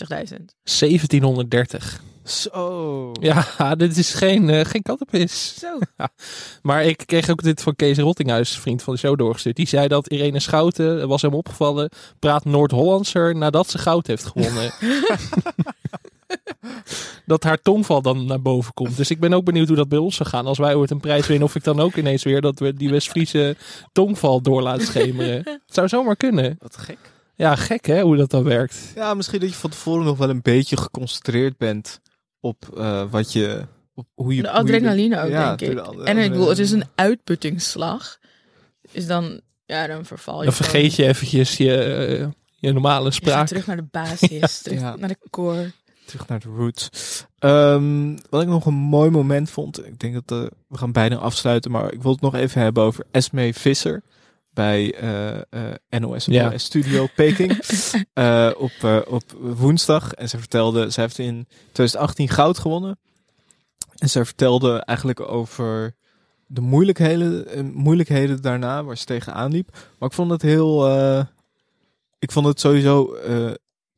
1730. Zo. Ja, dit is geen, eh geen kattenpis. Zo. Ja. Maar ik kreeg ook dit van Kees Rottinghuis, vriend van de show, doorgestuurd. Die zei dat Irene Schouten, was hem opgevallen, praat Noord-Hollandser nadat ze goud heeft gewonnen. dat haar tongval dan naar boven komt. Dus ik ben ook benieuwd hoe dat bij ons zou gaan. Als wij ooit een prijs winnen, of ik dan ook ineens weer dat we die West-Friese tongval door laten schemeren. Het zou zomaar kunnen. Wat gek. Ja, gek hè, hoe dat dan werkt. Ja, misschien dat je van tevoren nog wel een beetje geconcentreerd bent op eh, wat je. Op hoe je De hoe je- adrenaline ook, Ja, denk ik. de En ik bedoel, het is een uitputtingsslag. Dus dan, ja, dan verval je Dan gewoon. vergeet je eventjes je, eh, je normale spraak. terug naar de basis, terug Ja. naar de core. Terug naar de roots. Ehm, wat ik nog een mooi moment vond. Ik denk dat eh, we gaan bijna afsluiten. Maar ik wil het nog even hebben over Esme Visser. Bij eh, eh, NOS, Ja. Studio Peking. Op, op woensdag. En ze vertelde, ze heeft in 2018 goud gewonnen. En ze vertelde eigenlijk over de moeilijkheden, moeilijkheden daarna, waar ze tegenaan liep. Maar ik vond het heel. ik vond het sowieso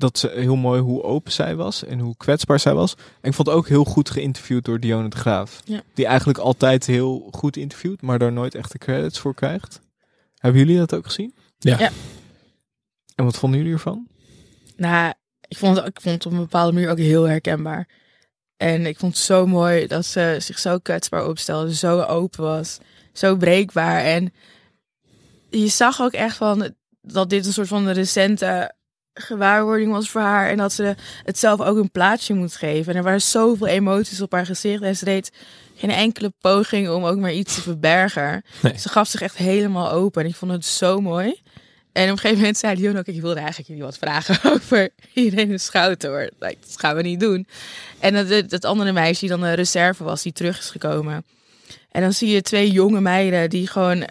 dat ze heel mooi hoe open zij was en hoe kwetsbaar zij was. En ik vond het ook heel goed geïnterviewd door Dionne de Graaf. Ja. Die eigenlijk altijd heel goed interviewt, maar daar nooit echt de credits voor krijgt. Hebben jullie dat ook gezien? Ja. Ja. En wat vonden jullie ervan? Nou, ik vond, het- ik vond het op een bepaalde manier ook heel herkenbaar. En ik vond het zo mooi dat ze zich zo kwetsbaar opstelde, zo open was, zo breekbaar. En je zag ook echt van dat dit een soort van recente gewaarwording was voor haar. En dat ze het zelf ook een plaatsje moet geven. En er waren zoveel emoties op haar gezicht. En ze deed geen enkele poging om ook maar iets te verbergen. Nee. Ze gaf zich echt helemaal open. En ik vond het zo mooi. En op een gegeven moment zei Dion ook, ik wilde eigenlijk jullie wat vragen over Irene Schouten hoor. Dat gaan we niet doen. En dat, dat, dat andere meisje die dan de reserve was, die terug is gekomen. En dan zie je twee jonge meiden die gewoon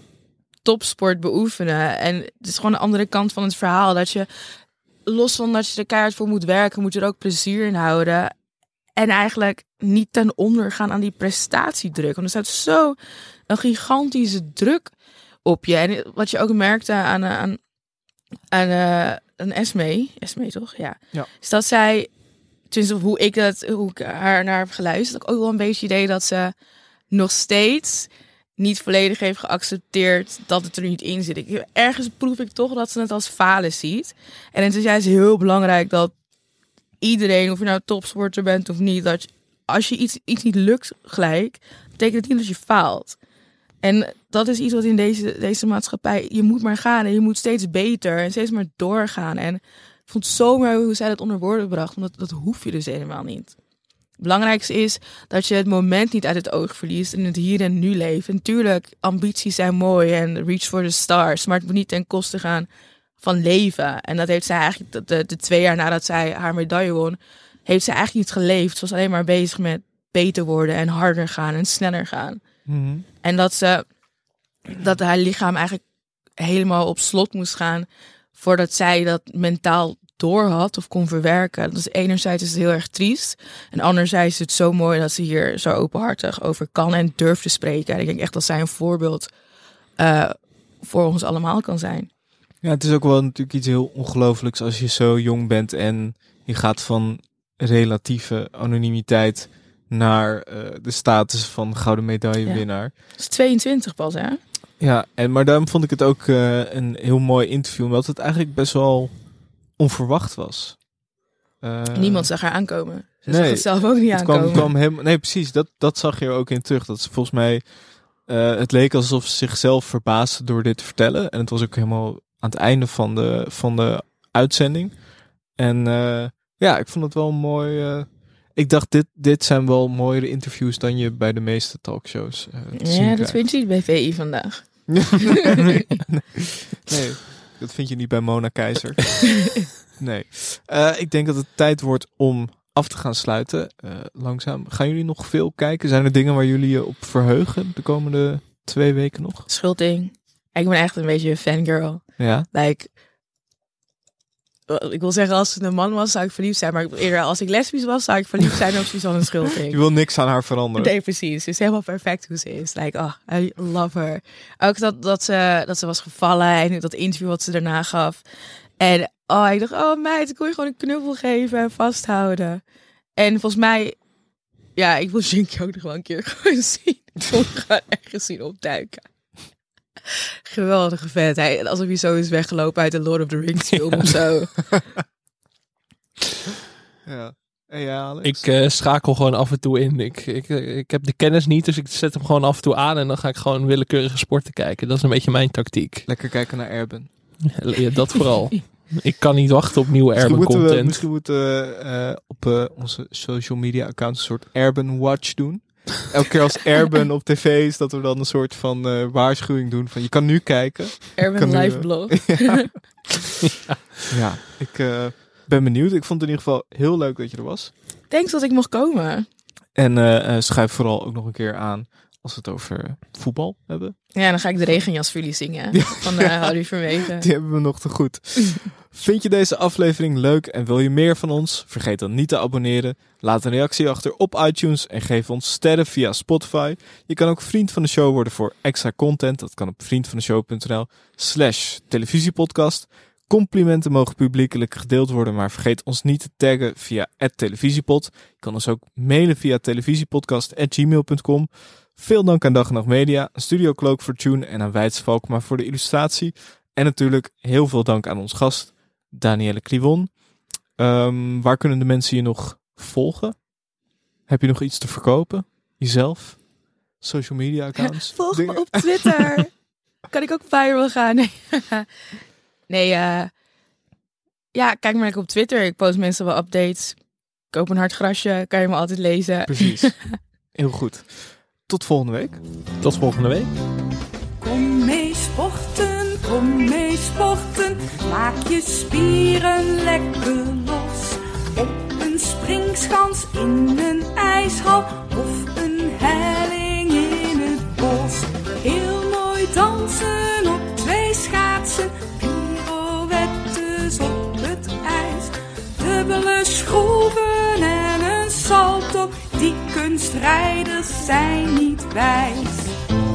topsport beoefenen. En het is gewoon de andere kant van het verhaal. Dat je, los van dat je er keihard voor moet werken, moet je er ook plezier in houden. En eigenlijk niet ten onder gaan aan die prestatiedruk. Want er staat zo een gigantische druk op je. En wat je ook merkte aan, eh, aan, aan eh, een Esme, Esme toch? Ja. Ja. Is dat zij, tenminste hoe ik dat, hoe ik haar naar heb geluisterd, had ik ook wel een beetje idee dat ze nog steeds niet volledig heeft geaccepteerd dat het er niet in zit. Ik, ergens proef ik toch dat ze het als falen ziet. En het is juist heel belangrijk dat iedereen, of je nou topsporter bent of niet, dat als je iets, iets niet lukt gelijk, betekent het niet dat je faalt. En dat is iets wat in deze, deze maatschappij, je moet maar gaan en je moet steeds beter en steeds maar doorgaan. En ik vond het zo mooi hoe zij dat onder woorden bracht, want dat, dat hoef je dus helemaal niet. Het belangrijkste is dat je het moment niet uit het oog verliest en het hier en nu leeft. En natuurlijk, ambities zijn mooi en reach for the stars, maar het moet niet ten koste gaan van leven. En dat heeft zij eigenlijk, de, de, de twee jaar nadat zij haar medaille won, heeft zij eigenlijk niet geleefd. Ze was alleen maar bezig met beter worden en harder gaan en sneller gaan. En dat ze dat haar lichaam eigenlijk helemaal op slot moest gaan voordat zij dat mentaal door had of kon verwerken. Dat is enerzijds is het heel erg triest en anderzijds is het zo mooi dat ze hier zo openhartig over kan en durft te spreken. En ik denk echt dat zij een voorbeeld eh, voor ons allemaal kan zijn. Ja, het is ook wel natuurlijk iets heel ongelooflijks als je zo jong bent en je gaat van relatieve anonimiteit naar eh, de status van gouden medaillewinnaar. Het is 22 pas, hè? Ja, en, maar daarom vond ik het ook eh, een heel mooi interview, omdat het eigenlijk best wel onverwacht was. Eh, Niemand zag haar aankomen. Ze zag het zelf ook niet het aankomen. Kwam, kwam helemaal, nee, precies. Dat, dat zag je er ook in terug. Dat ze volgens mij... eh, het leek alsof ze zichzelf verbaasde door dit te vertellen. En het was ook helemaal aan het einde van de, van de uitzending. En eh, ja, ik vond het wel mooi. ik dacht, dit, dit zijn wel mooiere interviews dan je bij de meeste talkshows Ja, dat krijgt. vind je niet bij VI vandaag. nee, nee, dat vind je niet bij Mona Keizer. nee. Eh, ik denk dat het tijd wordt om af te gaan sluiten. eh, langzaam. Gaan jullie nog veel kijken? Zijn er dingen waar jullie je op verheugen de komende twee weken nog? Schulding. Ik ben echt een beetje een fangirl. Ja. Like, ik wil zeggen, als het een man was, zou ik verliefd zijn. Maar eerder als ik lesbisch was, zou ik verliefd zijn op Suzanne Schulting. Je wil niks aan haar veranderen. Nee, precies. Ze is helemaal perfect hoe ze is. Like, oh, I love her. Ook dat, dat, ze, dat ze was gevallen en dat interview wat ze daarna gaf. En oh, ik dacht, oh meid, ik wil je gewoon een knuffel geven en vasthouden. En volgens mij, ja, ik wil Jinky ook nog wel een keer gewoon zien. Ik wil gewoon ergens zien opduiken. Geweldige vet. Hij, alsof hij zo is weggelopen uit de Lord of the Rings film of zo. Ja. En ja, Alex? Ik eh, schakel gewoon af en toe in. Ik, ik, ik heb de kennis niet, dus ik zet hem gewoon af en toe aan en dan ga ik gewoon willekeurige sporten kijken. Dat is een beetje mijn tactiek. Lekker kijken naar Erben. Ja, dat vooral. ik kan niet wachten op nieuwe Misschien we, content. misschien moeten we eh, op eh, onze social media accounts een soort Erben Watch doen. Elke keer als Erben op tv is, dat we dan een soort van eh, waarschuwing doen van je kan nu kijken. Erben nu, live eh, blog. ja. ja, ik eh, ben benieuwd. Ik vond het in ieder geval heel leuk dat je er was. Thanks dat ik mocht komen. En eh, eh, schuif vooral ook nog een keer aan als we het over voetbal hebben. Ja, dan ga ik de regenjas voor jullie zingen. Van uh, Houdie Verwegen. Die hebben we nog te goed. Vind je deze aflevering leuk en wil je meer van ons? Vergeet dan niet te abonneren. Laat een reactie achter op iTunes en geef ons sterren via Spotify. Je kan ook vriend van de show worden voor extra content. Dat kan op vriendvandeshow.nl slash televisiepodcast. Complimenten mogen publiekelijk gedeeld worden, maar vergeet ons niet te taggen via televisiepod. Je kan ons ook mailen via televisiepodcast.gmail.com. Veel dank aan Dag en Nacht Media, Studio Cloak voor Tune en aan Weids Valkma voor de illustratie. En natuurlijk heel veel dank aan ons gast, Danielle Clivon. Ehm, waar kunnen de mensen je nog volgen? Heb je nog iets te verkopen? Jezelf? Social media accounts? Volg Dingen? me op Twitter. kan ik ook viral gaan? Nee, nee eh, ja, kijk maar lekker op Twitter. Ik post meestal wel updates. Koop een hard grasje, kan je me altijd lezen. Precies. Heel goed. Tot volgende week. Tot volgende week. Kom mee sporten, kom mee sporten. Maak je spieren lekker los. Op een springschans in een ijshal of een helling in het bos. Heel mooi dansen op twee schaatsen. Pirouettes op het ijs. Dubbele schroeven en een salto die kunstrijders zijn niet wijs.